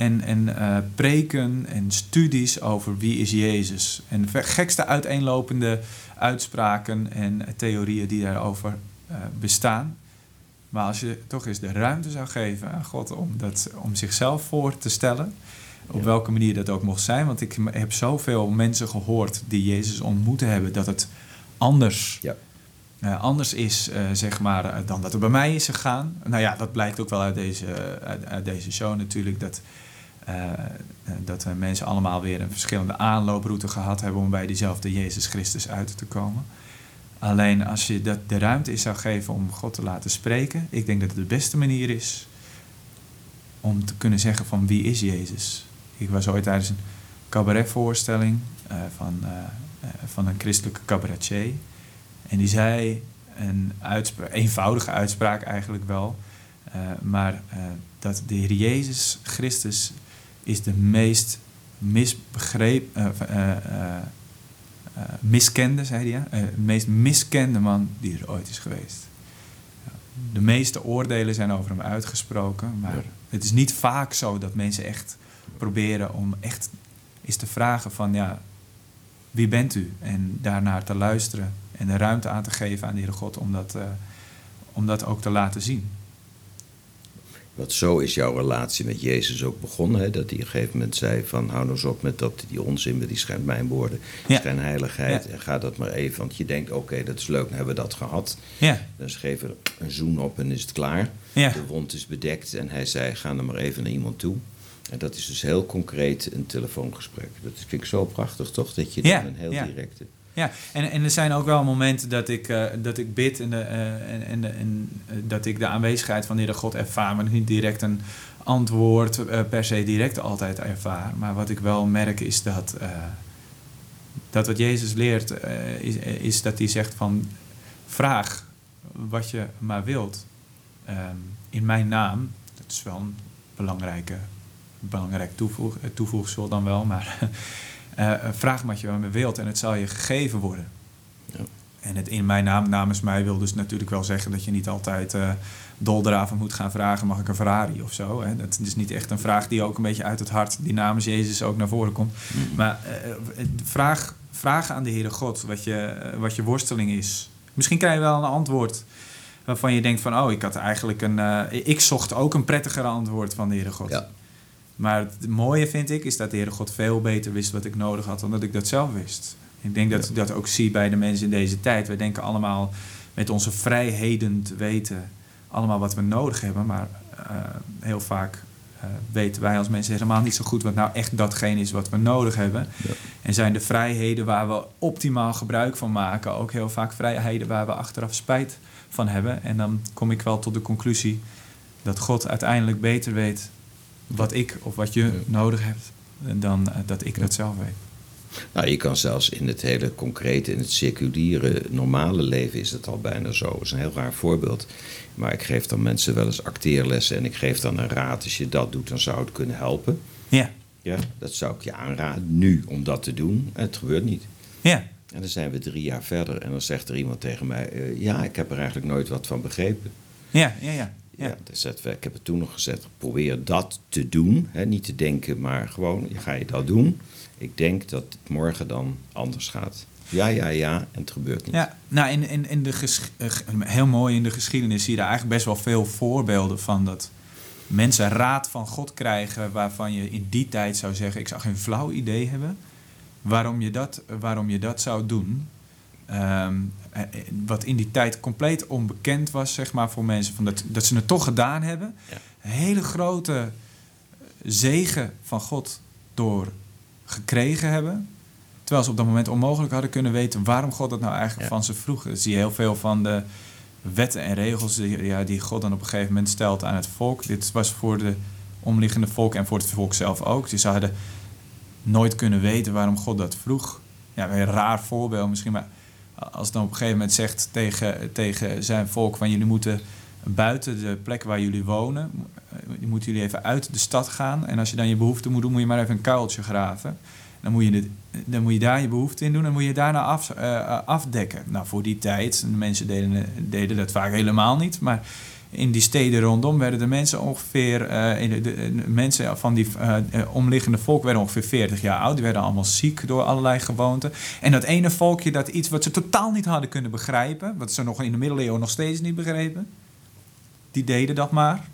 en, en eh, preken en studies over wie is Jezus. En de gekste uiteenlopende uitspraken en theorieën die daarover eh, bestaan. Maar als je toch eens de ruimte zou geven aan God om, dat, om zichzelf voor te stellen, op Ja. welke manier dat ook mocht zijn. Want ik heb zoveel mensen gehoord die Jezus ontmoeten hebben, dat het anders Ja. eh, anders is, zeg maar, dan dat er bij mij is gegaan. Nou ja, dat blijkt ook wel uit deze, uit, uit deze show natuurlijk. Dat, dat we mensen allemaal weer een verschillende aanlooproute gehad hebben om bij diezelfde Jezus Christus uit te komen. Alleen als je dat de ruimte is zou geven om God te laten spreken, ik denk dat het de beste manier is om te kunnen zeggen van wie is Jezus. Ik was ooit tijdens een cabaretvoorstelling eh, van, eh, eh, van een christelijke cabaretier. En die zei een uitspra- eenvoudige uitspraak eigenlijk wel. eh, maar eh, dat de Heer Jezus Christus is de meest misbegreep, eh, eh, eh, miskende, zei hij, ja? De meest miskende man die er ooit is geweest. De meeste oordelen zijn over hem uitgesproken, maar Ja. het is niet vaak zo dat mensen echt proberen om echt eens te vragen van ja, wie bent u? En daarnaar te luisteren en de ruimte aan te geven aan de Heere God om dat, om dat ook te laten zien. Want zo is jouw relatie met Jezus ook begonnen. Hè? Dat hij op een gegeven moment zei van... hou nou eens op met dat, die onzin met die schijnmijnwoorden. Ja. Schijnheiligheid. Ja. En ga dat maar even. Want je denkt, oké, dat is leuk. Dan hebben we dat gehad. Ja, Dan geven we er een zoen op en is het klaar. ja, De wond is bedekt. En hij zei, ga er maar even naar iemand toe. En dat is dus heel concreet een telefoongesprek. Dat vind ik zo prachtig, toch? Dat je dan een heel ja. directe... ja. En, en er zijn ook wel momenten dat ik, eh, dat ik bid en, de, eh, en, en, eh, dat ik de aanwezigheid van de Heere God ervaar, maar niet direct een antwoord per se direct altijd ervaar. Maar wat ik wel merk is dat, dat wat Jezus leert, is, is dat hij zegt van vraag wat je maar wilt ehm, in mijn naam, dat is wel een belangrijke, belangrijk toevoeg, toevoegsel dan wel, maar eh, vraag wat je van me wilt en het zal je gegeven worden. Ja. En het in mijn naam, namens mij, wil dus natuurlijk wel zeggen dat je niet altijd eh doldraven moet gaan vragen: mag ik een Ferrari of zo? Hè? Dat is niet echt een vraag die ook een beetje uit het hart, die namens Jezus ook naar voren komt. Maar eh, vraag, vraag aan de Heere God wat je, wat je worsteling is. Misschien krijg je wel een antwoord waarvan je denkt: van oh, ik had eigenlijk een. ik zocht ook een prettiger antwoord van de Heere God. Ja. Maar het mooie vind ik is dat de Heere God veel beter wist wat ik nodig had dan dat ik dat zelf wist. Ik denk dat ik dat ook zie bij de mensen in deze tijd. Wij denken allemaal met onze vrijheden te weten allemaal wat we nodig hebben. Maar eh, heel vaak eh, weten wij als mensen helemaal niet zo goed wat nou echt datgene is wat we nodig hebben. Ja. En zijn de vrijheden waar we optimaal gebruik van maken ook heel vaak vrijheden waar we achteraf spijt van hebben. En dan kom ik wel tot de conclusie dat God uiteindelijk beter weet wat ik of wat je nodig hebt dan eh, dat ik dat zelf weet. Nou, je kan zelfs in het hele concrete, in het seculiere, normale leven is het al bijna zo. Dat is een heel raar voorbeeld. Maar ik geef dan mensen wel eens acteerlessen en ik geef dan een raad. Als je dat doet, dan zou het kunnen helpen. Ja, Ja, dat zou ik je aanraden nu om dat te doen. En het gebeurt niet. ja, En dan zijn we drie jaar verder en dan zegt er iemand tegen mij... eh, ja, ik heb er eigenlijk nooit wat van begrepen. ja, ja, ja. Ja, we- ik heb het toen nog gezegd, probeer dat te doen. Hè, niet te denken, maar gewoon, ga je dat doen? Ik denk dat het morgen dan anders gaat. Ja, ja, ja, en het gebeurt niet. Ja, nou in, in, in de eh, g- heel mooi in de geschiedenis zie je daar eigenlijk best wel veel voorbeelden van dat mensen raad van God krijgen waarvan je in die tijd zou zeggen: ik zou geen flauw idee hebben waarom je dat, waarom je dat zou doen. Ehm, eh, eh, wat in die tijd compleet onbekend was, zeg maar, voor mensen. Van dat, dat ze het toch gedaan hebben. Ja. Een hele grote zegen van God door gekregen hebben. Terwijl ze op dat moment onmogelijk hadden kunnen weten waarom God dat nou eigenlijk Ja. van ze vroeg. Dat zie je heel veel van de wetten en regels die, ja, die God dan op een gegeven moment stelt aan het volk. Dit was voor de omliggende volk en voor het volk zelf ook. Dus ze hadden nooit kunnen weten waarom God dat vroeg. Ja, een raar voorbeeld misschien, maar als dan op een gegeven moment zegt tegen, tegen zijn volk van jullie moeten buiten de plek waar jullie wonen, eh, moeten jullie even uit de stad gaan. En als je dan je behoefte moet doen, moet je maar even een kuiltje graven. Dan moet je, dan moet je daar je behoefte in doen en moet je daarna af, eh, afdekken. Nou, voor die tijd, de mensen deden, deden dat vaak helemaal niet, maar in die steden rondom werden de mensen ongeveer, eh, in de, mensen van die eh, eh, omliggende volk werden ongeveer 40 jaar oud. Die werden allemaal ziek door allerlei gewoonten. En dat ene volkje dat iets wat ze totaal niet hadden kunnen begrijpen, wat ze nog in de middeleeuwen nog steeds niet begrepen, die deden dat maar.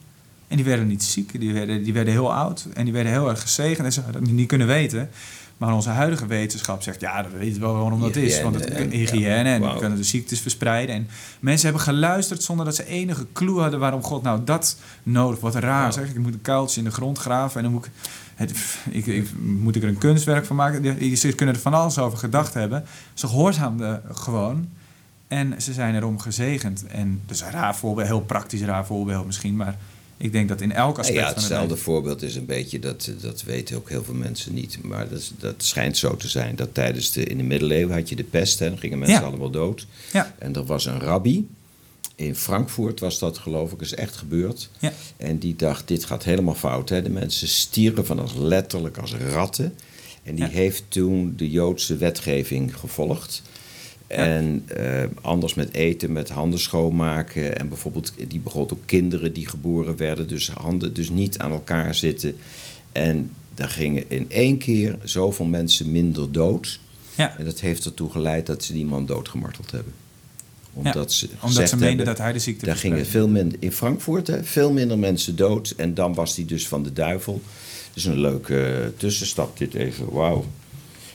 En die werden niet ziek, die werden, die werden heel oud en die werden heel erg gezegend en ze hadden niet kunnen weten. Maar onze huidige wetenschap zegt, ja, dat weten we wel waarom dat is. Want het Hygiëne en- hygiëne en ja, we kunnen de ziektes verspreiden. En mensen hebben geluisterd zonder dat ze enige clue hadden waarom God nou dat nodig. Wat raar zeg. Ik moet een kuiltje in de grond graven en dan moet ik, het, ik, ik- moet ik er een kunstwerk van maken. Die- Ze kunnen er van alles over gedacht hebben. Ze gehoorzaamden gewoon. En ze zijn erom gezegend. En dat is een raar voorbeeld, heel praktisch raar voorbeeld misschien. Maar ik denk dat in elk aspect ja, van het hetzelfde leven- voorbeeld is een beetje, dat, dat weten ook heel veel mensen niet. Maar dat, dat schijnt zo te zijn. Dat tijdens de, in de middeleeuwen had je de pest, dan gingen mensen Ja. allemaal dood. Ja. En er was een rabbi, in Frankfurt was dat geloof ik, is echt gebeurd. Ja. En die dacht, dit gaat helemaal fout. Hè? De mensen stieren van als letterlijk als ratten. En die heeft toen de Joodse wetgeving gevolgd. En eh, anders met eten, met handen schoonmaken. En bijvoorbeeld, die begon ook kinderen die geboren werden. Dus handen dus niet aan elkaar zitten. En daar gingen in één keer zoveel mensen minder dood. Ja. En dat heeft ertoe geleid dat ze die man doodgemarteld hebben. Omdat ze, Omdat ze meenden dat hij de ziekte daar gingen veel minder, in Frankfurt hè, veel minder mensen dood. En dan was hij dus van de duivel. Dus een leuke eh, tussenstap dit even. Wauw.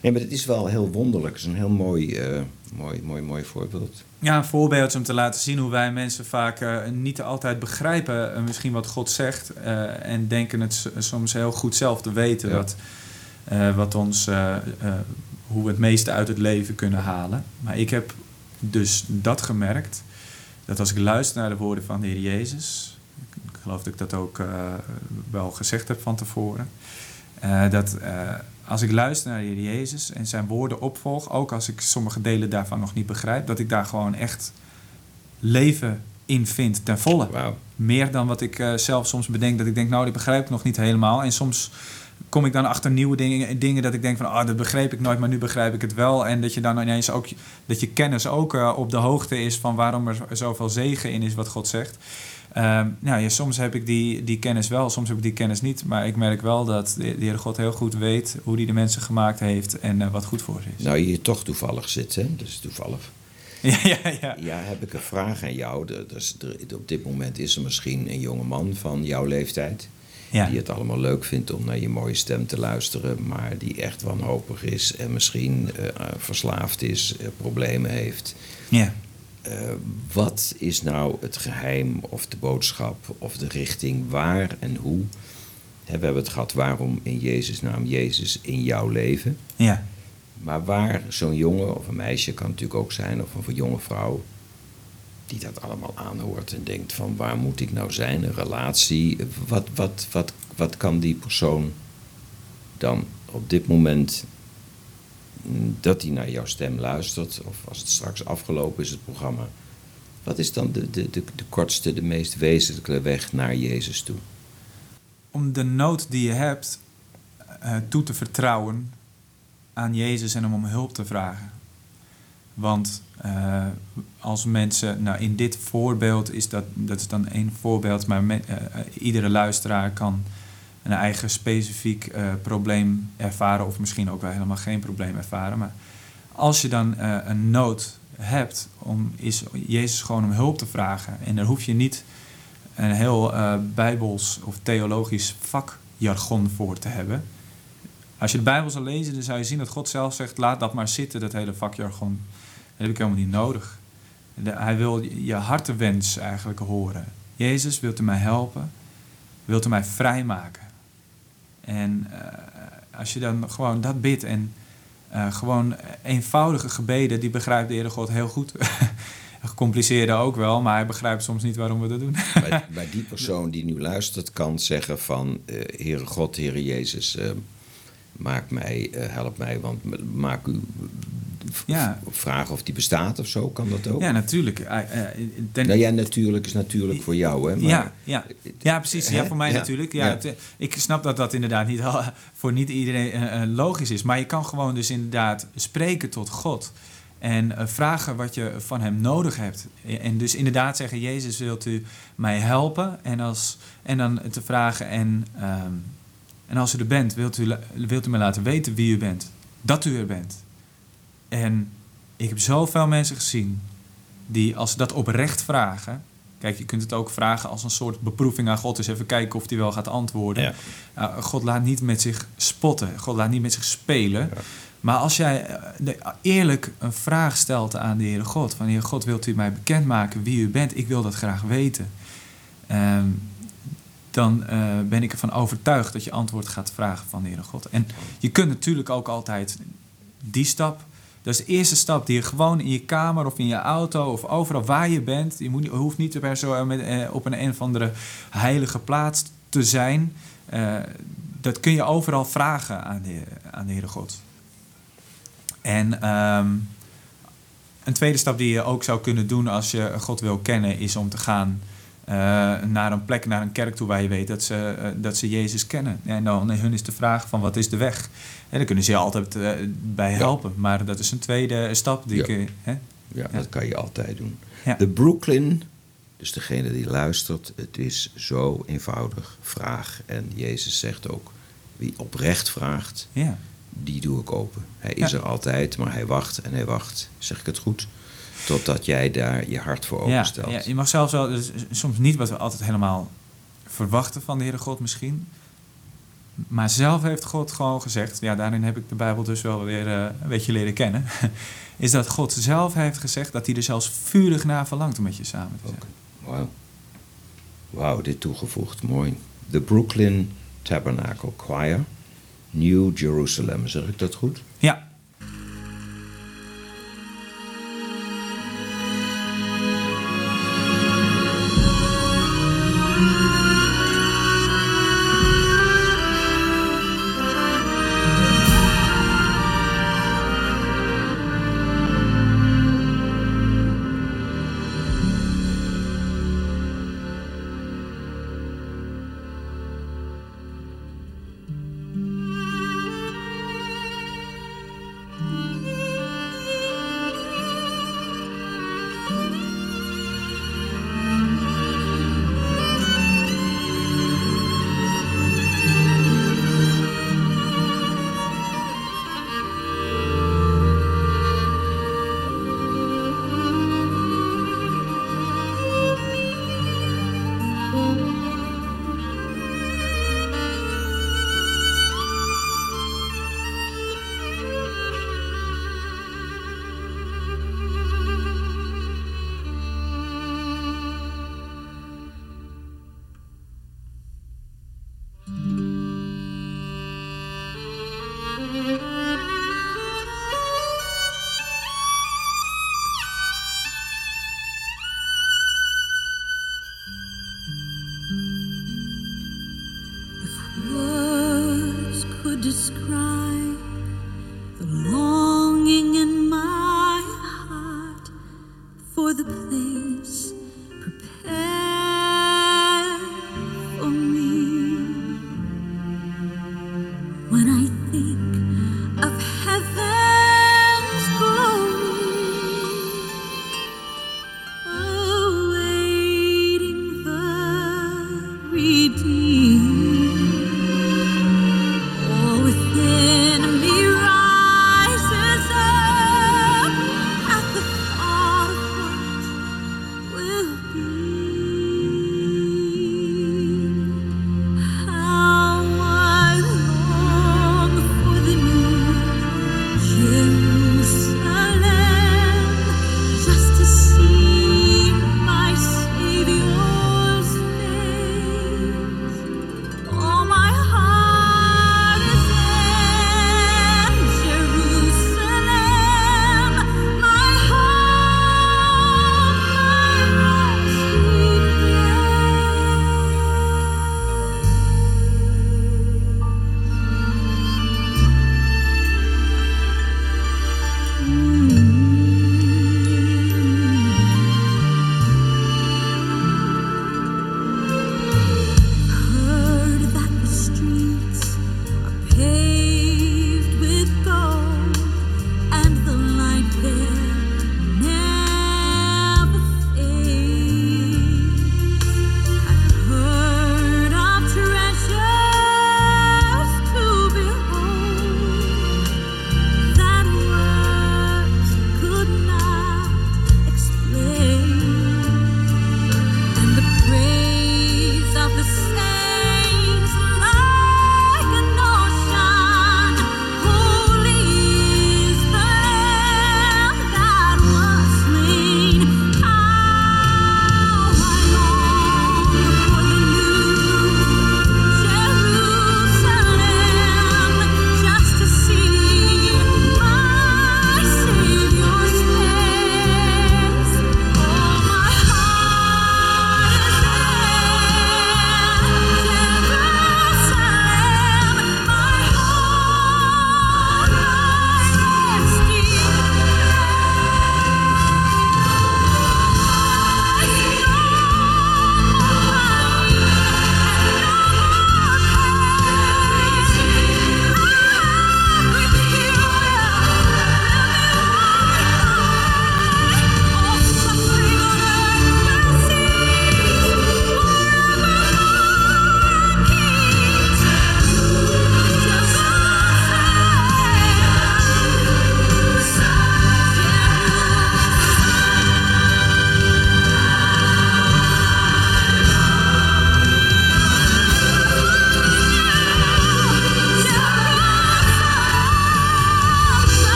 Nee, maar het is wel heel wonderlijk. Het is een heel mooi, eh, mooi, mooi, mooi voorbeeld. Ja, een voorbeeld om te laten zien hoe wij mensen vaak eh, niet altijd begrijpen eh, misschien wat God zegt. en denken het soms heel goed zelf te weten Ja. wat, wat ons, hoe we het meeste uit het leven kunnen halen. Maar ik heb dus dat gemerkt, dat als ik luister naar de woorden van de Heer Jezus, ik geloof dat ik dat ook wel gezegd heb van tevoren, dat als ik luister naar de Heer Jezus en zijn woorden opvolg, ook als ik sommige delen daarvan nog niet begrijp, dat ik daar gewoon echt leven in vind ten volle. Meer dan wat ik eh, zelf soms bedenk. Dat ik denk, nou, die begrijp ik nog niet helemaal. En soms kom ik dan achter nieuwe dingen, dingen dat ik denk van, ah, dat begreep ik nooit, maar nu begrijp ik het wel. En dat je dan ineens ook, dat je kennis ook eh, op de hoogte is van waarom er zoveel zegen in is wat God zegt. Nou, ja, soms heb ik die, die kennis wel, soms heb ik die kennis niet. Maar ik merk wel dat de, de Heere God heel goed weet hoe hij de mensen gemaakt heeft en eh, wat goed voor ze is. Nou, hier toch toevallig zit, hè? Dat is toevallig. Ja, ja, ja. Ja, heb ik een vraag aan jou. Is- er- op dit moment is er misschien een jonge man van jouw leeftijd... ja. die het allemaal leuk vindt om naar je mooie stem te luisteren... maar die echt wanhopig is en misschien eh, verslaafd is, eh, problemen heeft... ja. Eh, wat is nou het geheim of de boodschap of de richting waar en hoe? We hebben het gehad waarom in Jezus' naam Jezus in jouw leven. ja. Maar waar zo'n jongen of een meisje kan natuurlijk ook zijn, of een jonge vrouw, die dat allemaal aanhoort en denkt van waar moet ik nou zijn, een relatie, wat, wat, wat, wat kan die persoon dan op dit moment dat hij naar jouw stem luistert, of als het straks afgelopen is, het programma, wat is dan de, de, de, de kortste, de meest wezenlijke weg naar Jezus toe? om de nood die je hebt eh, toe te vertrouwen aan Jezus en om om hulp te vragen. Want eh, als mensen, nou in dit voorbeeld is dat, dat is dan één voorbeeld, maar eh, iedere luisteraar kan een eigen specifiek eh, probleem ervaren of misschien ook wel helemaal geen probleem ervaren. Maar als je dan eh, een nood hebt, om, is Jezus gewoon om hulp te vragen. En daar hoef je niet een heel eh, bijbels of theologisch vakjargon voor te hebben. Als je de Bijbel zou lezen, dan zou je zien dat God zelf zegt: laat dat maar zitten, dat hele vakjargon. Dat heb ik helemaal niet nodig. Hij wil je hartewens eigenlijk horen. Jezus, wilt u mij helpen? Wilt u mij vrijmaken? En eh, als je dan gewoon dat bidt en eh, gewoon eenvoudige gebeden, die begrijpt de Heere God heel goed. Gecompliceerde ook wel, maar hij begrijpt soms niet waarom we dat doen. bij, die persoon die nu luistert kan zeggen van... eh Heere God, Heere Jezus, maak mij, help mij. Want maak u Ja. vragen of die bestaat of zo, kan dat ook? Ja, natuurlijk. Eh, eh, ten- Nou ja, natuurlijk is natuurlijk voor jou, hè? Maar, ja, ja. ja, precies. Ja, voor mij Ja. natuurlijk. Ja, Ja. het, eh, ik snap dat dat inderdaad niet al, voor niet iedereen logisch is. Maar je kan gewoon dus inderdaad spreken tot God. En vragen wat je van hem nodig hebt. En dus inderdaad zeggen, Jezus, wilt u mij helpen? En, als, en dan te vragen, en, ehm, en als u er bent, wilt u, wilt u me laten weten wie u bent? Dat u er bent. En ik heb zoveel mensen gezien die als ze dat oprecht vragen... Kijk, je kunt het ook vragen als een soort beproeving aan God. Dus even kijken of hij wel gaat antwoorden. Ja. Uh, God laat niet met zich spotten. God laat niet met zich spelen. Ja. Maar als jij eh, eerlijk een vraag stelt aan de Heere God... van Heer God, wilt u mij bekendmaken wie u bent? Ik wil dat graag weten. Ehm, dan eh, ben ik ervan overtuigd dat je antwoord gaat vragen van de Heere God. En je kunt natuurlijk ook altijd die stap... Dat is de eerste stap die je gewoon in je kamer of in je auto of overal waar je bent. Je, hoeft niet per se eh, op een, een of andere heilige plaats te zijn. Eh, dat kun je overal vragen aan de, aan de Heere God. En ehm, een tweede stap die je ook zou kunnen doen als je God wil kennen, is om te gaan naar een plek, naar een kerk toe waar je weet dat ze, eh, dat ze Jezus kennen. En dan hun is de vraag van wat is de weg? En daar kunnen ze je altijd eh, bij helpen. Maar dat is een tweede stap die Ja. ik... eh, hè? Ja, dat kan je altijd doen. Ja. De Brooklyn, dus degene die luistert, het is zo eenvoudig. Vraag. En Jezus zegt ook, wie oprecht vraagt, Ja. die doe ik open. Hij is Ja. er altijd, maar hij wacht en hij wacht. Zeg ik het goed? Totdat jij daar je hart voor Ja, openstelt. ja, je mag zelfs wel, dus soms niet wat we altijd helemaal verwachten van de Heere God misschien. Maar zelf heeft God gewoon gezegd, ja, daarin heb ik de Bijbel dus wel weer eh, een beetje leren kennen. Is dat God zelf heeft gezegd dat hij er zelfs vurig naar verlangt om met je samen te zijn. Wauw. Wauw, dit toegevoegd. Mooi. De Brooklyn Tabernacle Choir. New Jerusalem, zeg ik dat goed? Ja,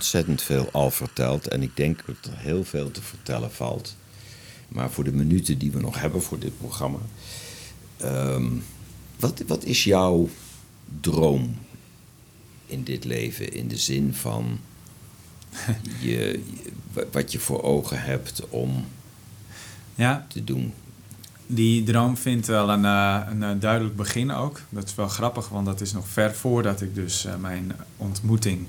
ontzettend veel al verteld. En ik denk dat er heel veel te vertellen valt. Maar voor de minuten die we nog hebben voor dit programma. ehm, wat, wat is jouw droom in dit leven? In de zin van je, je- wa- wat je voor ogen hebt om Ja, te doen. die droom vindt wel een, eh, een eh, duidelijk begin ook. Dat is wel grappig, want dat is nog ver voordat ik dus eh, mijn ontmoeting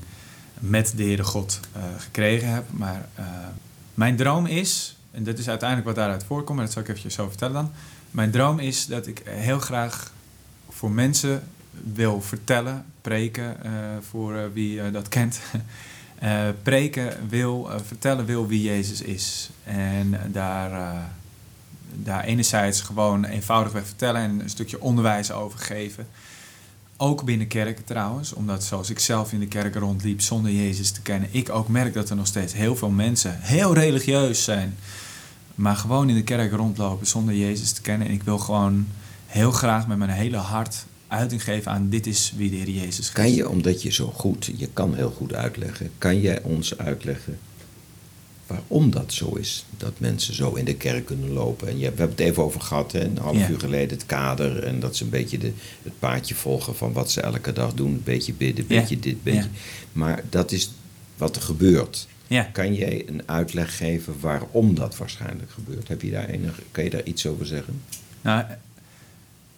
met de Heere God eh, gekregen heb. Maar eh, mijn droom is, en dat is uiteindelijk wat daaruit voorkomt, maar dat zal ik eventjes zo vertellen dan. Mijn droom is dat ik heel graag voor mensen wil vertellen, preken, eh, voor wie dat kent. Preken wil, vertellen wil wie Jezus is. En daar, daar enerzijds gewoon eenvoudigweg vertellen en een stukje onderwijs over geven. Ook binnen kerken trouwens, omdat zoals ik zelf in de kerk rondliep zonder Jezus te kennen, ik ook merk dat er nog steeds heel veel mensen heel religieus zijn, maar gewoon in de kerk rondlopen zonder Jezus te kennen. En ik wil gewoon heel graag met mijn hele hart uiting geven aan dit is wie de Heer Jezus is. Kan je, omdat je zo goed, je kan heel goed uitleggen, kan jij ons uitleggen waarom dat zo is? Dat mensen zo in de kerk kunnen lopen. En je, we hebben het even over gehad, hè, een half Ja. uur geleden, het kader. En dat ze een beetje de, het paadje volgen van wat ze elke dag doen. Een beetje bidden, een Ja. beetje dit, een beetje. Ja. Maar dat is wat er gebeurt. Kan jij een uitleg geven waarom dat waarschijnlijk gebeurt? Heb je daar enig, kan je daar iets over zeggen? Nou,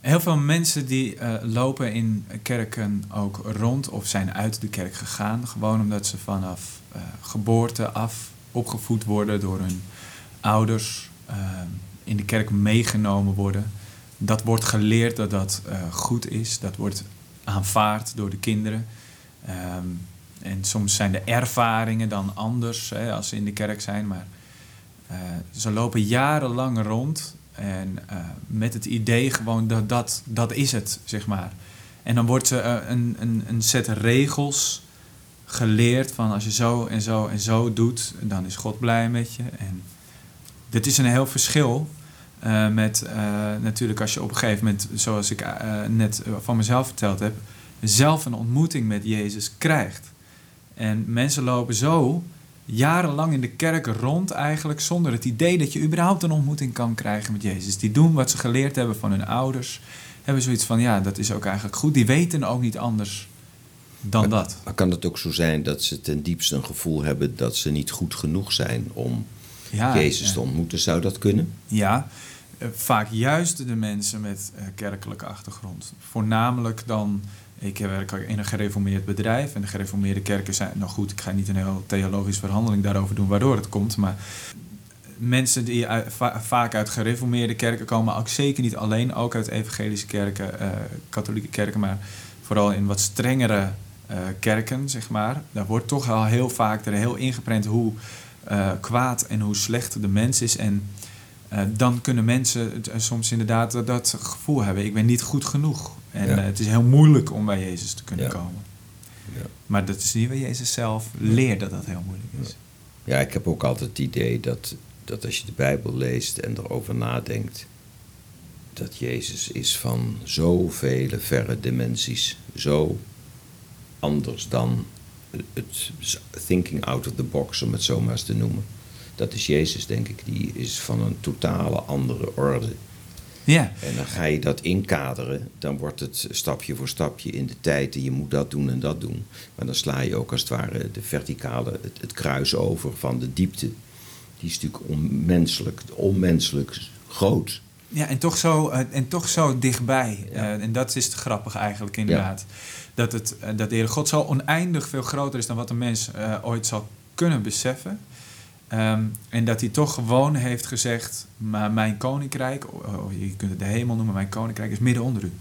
heel veel mensen die eh, lopen in kerken ook rond of zijn uit de kerk gegaan. Gewoon omdat ze vanaf eh, geboorte af opgevoed worden door hun ouders. eh, in de kerk meegenomen worden. Dat wordt geleerd dat dat eh, goed is. Dat wordt aanvaard door de kinderen. Ehm, en soms zijn de ervaringen dan anders hè, als ze in de kerk zijn. Maar eh, ze lopen jarenlang rond en met het idee gewoon dat, dat dat is het, zeg maar. En dan wordt ze een, een, een set regels geleerd van als je zo en zo en zo doet, dan is God blij met je. En dit is een heel verschil eh, met eh, natuurlijk als je op een gegeven moment, zoals ik eh, net van mezelf verteld heb, zelf een ontmoeting met Jezus krijgt. En mensen lopen zo jarenlang in de kerk rond eigenlijk zonder het idee dat je überhaupt een ontmoeting kan krijgen met Jezus. Die doen wat ze geleerd hebben van hun ouders. Hebben zoiets van, ja, dat is ook eigenlijk goed. Die weten ook niet anders dan dat. Maar kan het ook zo zijn dat ze ten diepste een gevoel hebben dat ze niet goed genoeg zijn om Ja, Jezus ja. te ontmoeten? Zou dat kunnen? Ja, eh, vaak juist de mensen met eh, kerkelijke achtergrond. Voornamelijk dan, ik werk in een gereformeerd bedrijf en de gereformeerde kerken zijn, nou goed, ik ga niet een heel theologische verhandeling daarover doen waardoor het komt, maar mensen die uit- va- vaak uit gereformeerde kerken komen, ook zeker niet alleen, ook uit evangelische kerken, eh, katholieke kerken, maar vooral in wat strengere eh, kerken, zeg maar. Daar wordt toch al heel vaak er heel ingeprent hoe eh, kwaad en hoe slecht de mens is. En eh, dan kunnen mensen soms inderdaad dat, gevoel hebben. Ik ben niet goed genoeg. En Ja. het is heel moeilijk om bij Jezus te kunnen Ja. komen. Ja. Maar dat is niet waar Jezus zelf leert dat dat heel moeilijk is. Ja, ik heb ook altijd het idee dat, dat als je de Bijbel leest en erover nadenkt, dat Jezus is van zoveel verre dimensies, zo anders dan het thinking out of the box, om het zo maar eens te noemen. Dat is Jezus, denk ik, die is van een totale andere orde. Ja, En dan ga je dat inkaderen, dan wordt het stapje voor stapje in de tijd en je moet dat doen en dat doen. Maar dan sla je ook als het ware de verticale, het, het kruis over van de diepte. Die is natuurlijk onmenselijk, onmenselijk groot. Ja en, toch zo, eh, en toch zo dichtbij. Ja. Eh, en dat is het grappige eigenlijk inderdaad. Dat, het, eh, dat de Heere God zo oneindig veel groter is dan wat een mens ooit zal kunnen beseffen. Ehm, en dat hij toch gewoon heeft gezegd, maar mijn koninkrijk, oh, je kunt het de hemel noemen, mijn koninkrijk is midden onder u.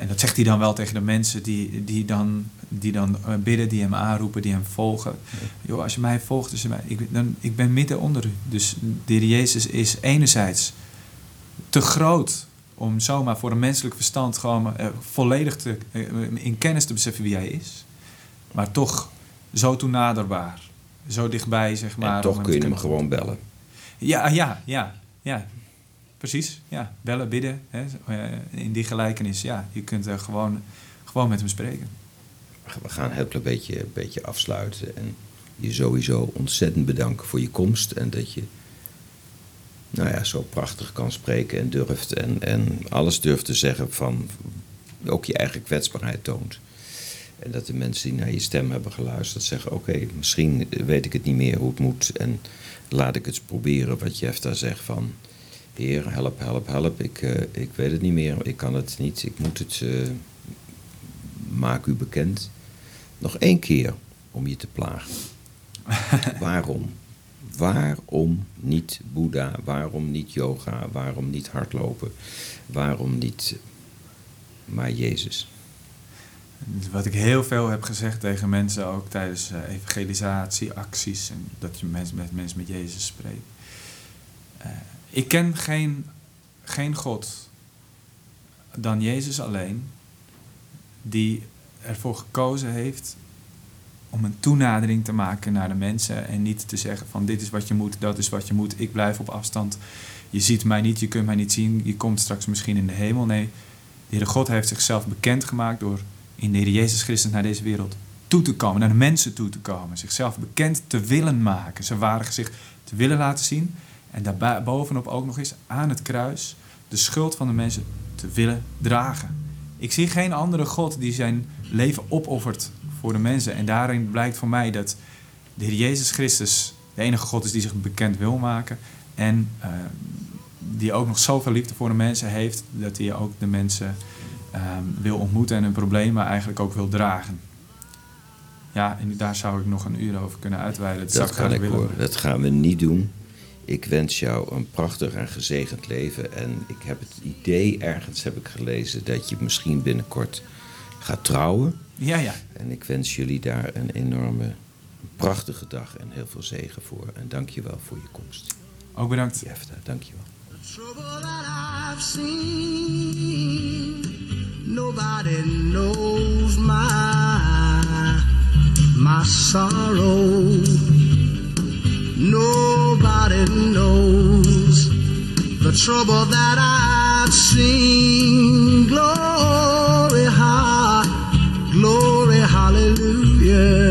En dat zegt hij dan wel tegen de mensen die, die dan, die dan bidden, die hem aanroepen, die hem volgen. Joh, als je mij volgt, dus mij, ik, dan, ik ben midden onder u. Dus de Heer Jezus is enerzijds te groot om zomaar voor een menselijk verstand gewoon eh, volledig te, eh, in kennis te beseffen wie hij is. Maar toch zo toenaderbaar. Zo dichtbij, zeg maar. en toch kun je hem gewoon bellen. ja, ja, ja, ja. Precies, ja. Bellen, bidden. Hè. eh, In die gelijkenis, ja. Je kunt er gewoon, gewoon met hem spreken. We gaan een heel klein beetje, beetje afsluiten. En je sowieso ontzettend bedanken voor je komst. En dat je nou ja, zo prachtig kan spreken en durft. En, en alles durft te zeggen van ook je eigen kwetsbaarheid toont. En dat de mensen die naar je stem hebben geluisterd zeggen... oké, misschien weet ik het niet meer hoe het moet... en laat ik het eens proberen wat Jeff daar zegt van... Heer, help, help, help, ik, eh, ik weet het niet meer, ik kan het niet, ik moet het... eh, maak u bekend. Nog één keer om je te plagen. Waarom? Waarom niet Boeddha? Waarom niet yoga? Waarom niet hardlopen? Waarom niet maar Jezus? Wat ik heel veel heb gezegd tegen mensen, ook tijdens eh, evangelisatieacties, en dat je met, mensen met Jezus spreekt. Eh, ik ken geen, geen God dan Jezus alleen, die ervoor gekozen heeft om een toenadering te maken naar de mensen en niet te zeggen van dit is wat je moet, dat is wat je moet, ik blijf op afstand. Je ziet mij niet, je kunt mij niet zien, je komt straks misschien in de hemel. Nee, de Heere God heeft zichzelf bekendgemaakt door in de Heer Jezus Christus naar deze wereld toe te komen, naar de mensen toe te komen, zichzelf bekend te willen maken, zijn ware gezicht te willen laten zien en daarbovenop ook nog eens aan het kruis de schuld van de mensen te willen dragen. Ik zie geen andere God die zijn leven opoffert voor de mensen. En daarin blijkt voor mij dat de Heer Jezus Christus de enige God is die zich bekend wil maken. En uh, die ook nog zoveel liefde voor de mensen heeft, dat hij ook de mensen uh, wil ontmoeten en hun problemen eigenlijk ook wil dragen. Ja, en daar zou ik nog een uur over kunnen uitweiden. Dat, dat kan ik horen. Dat gaan we niet doen. Ik wens jou een prachtig en gezegend leven. En ik heb het idee, ergens heb ik gelezen, dat je misschien binnenkort gaat trouwen. Ja, ja. En ik wens jullie daar een enorme, prachtige dag en heel veel zegen voor. En dank je wel voor je komst. Ook bedankt. Jefta, dank je wel. trouble that I've seen. Nobody knows my my sorrow. Nobody knows the trouble that I've seen. Glory, yeah.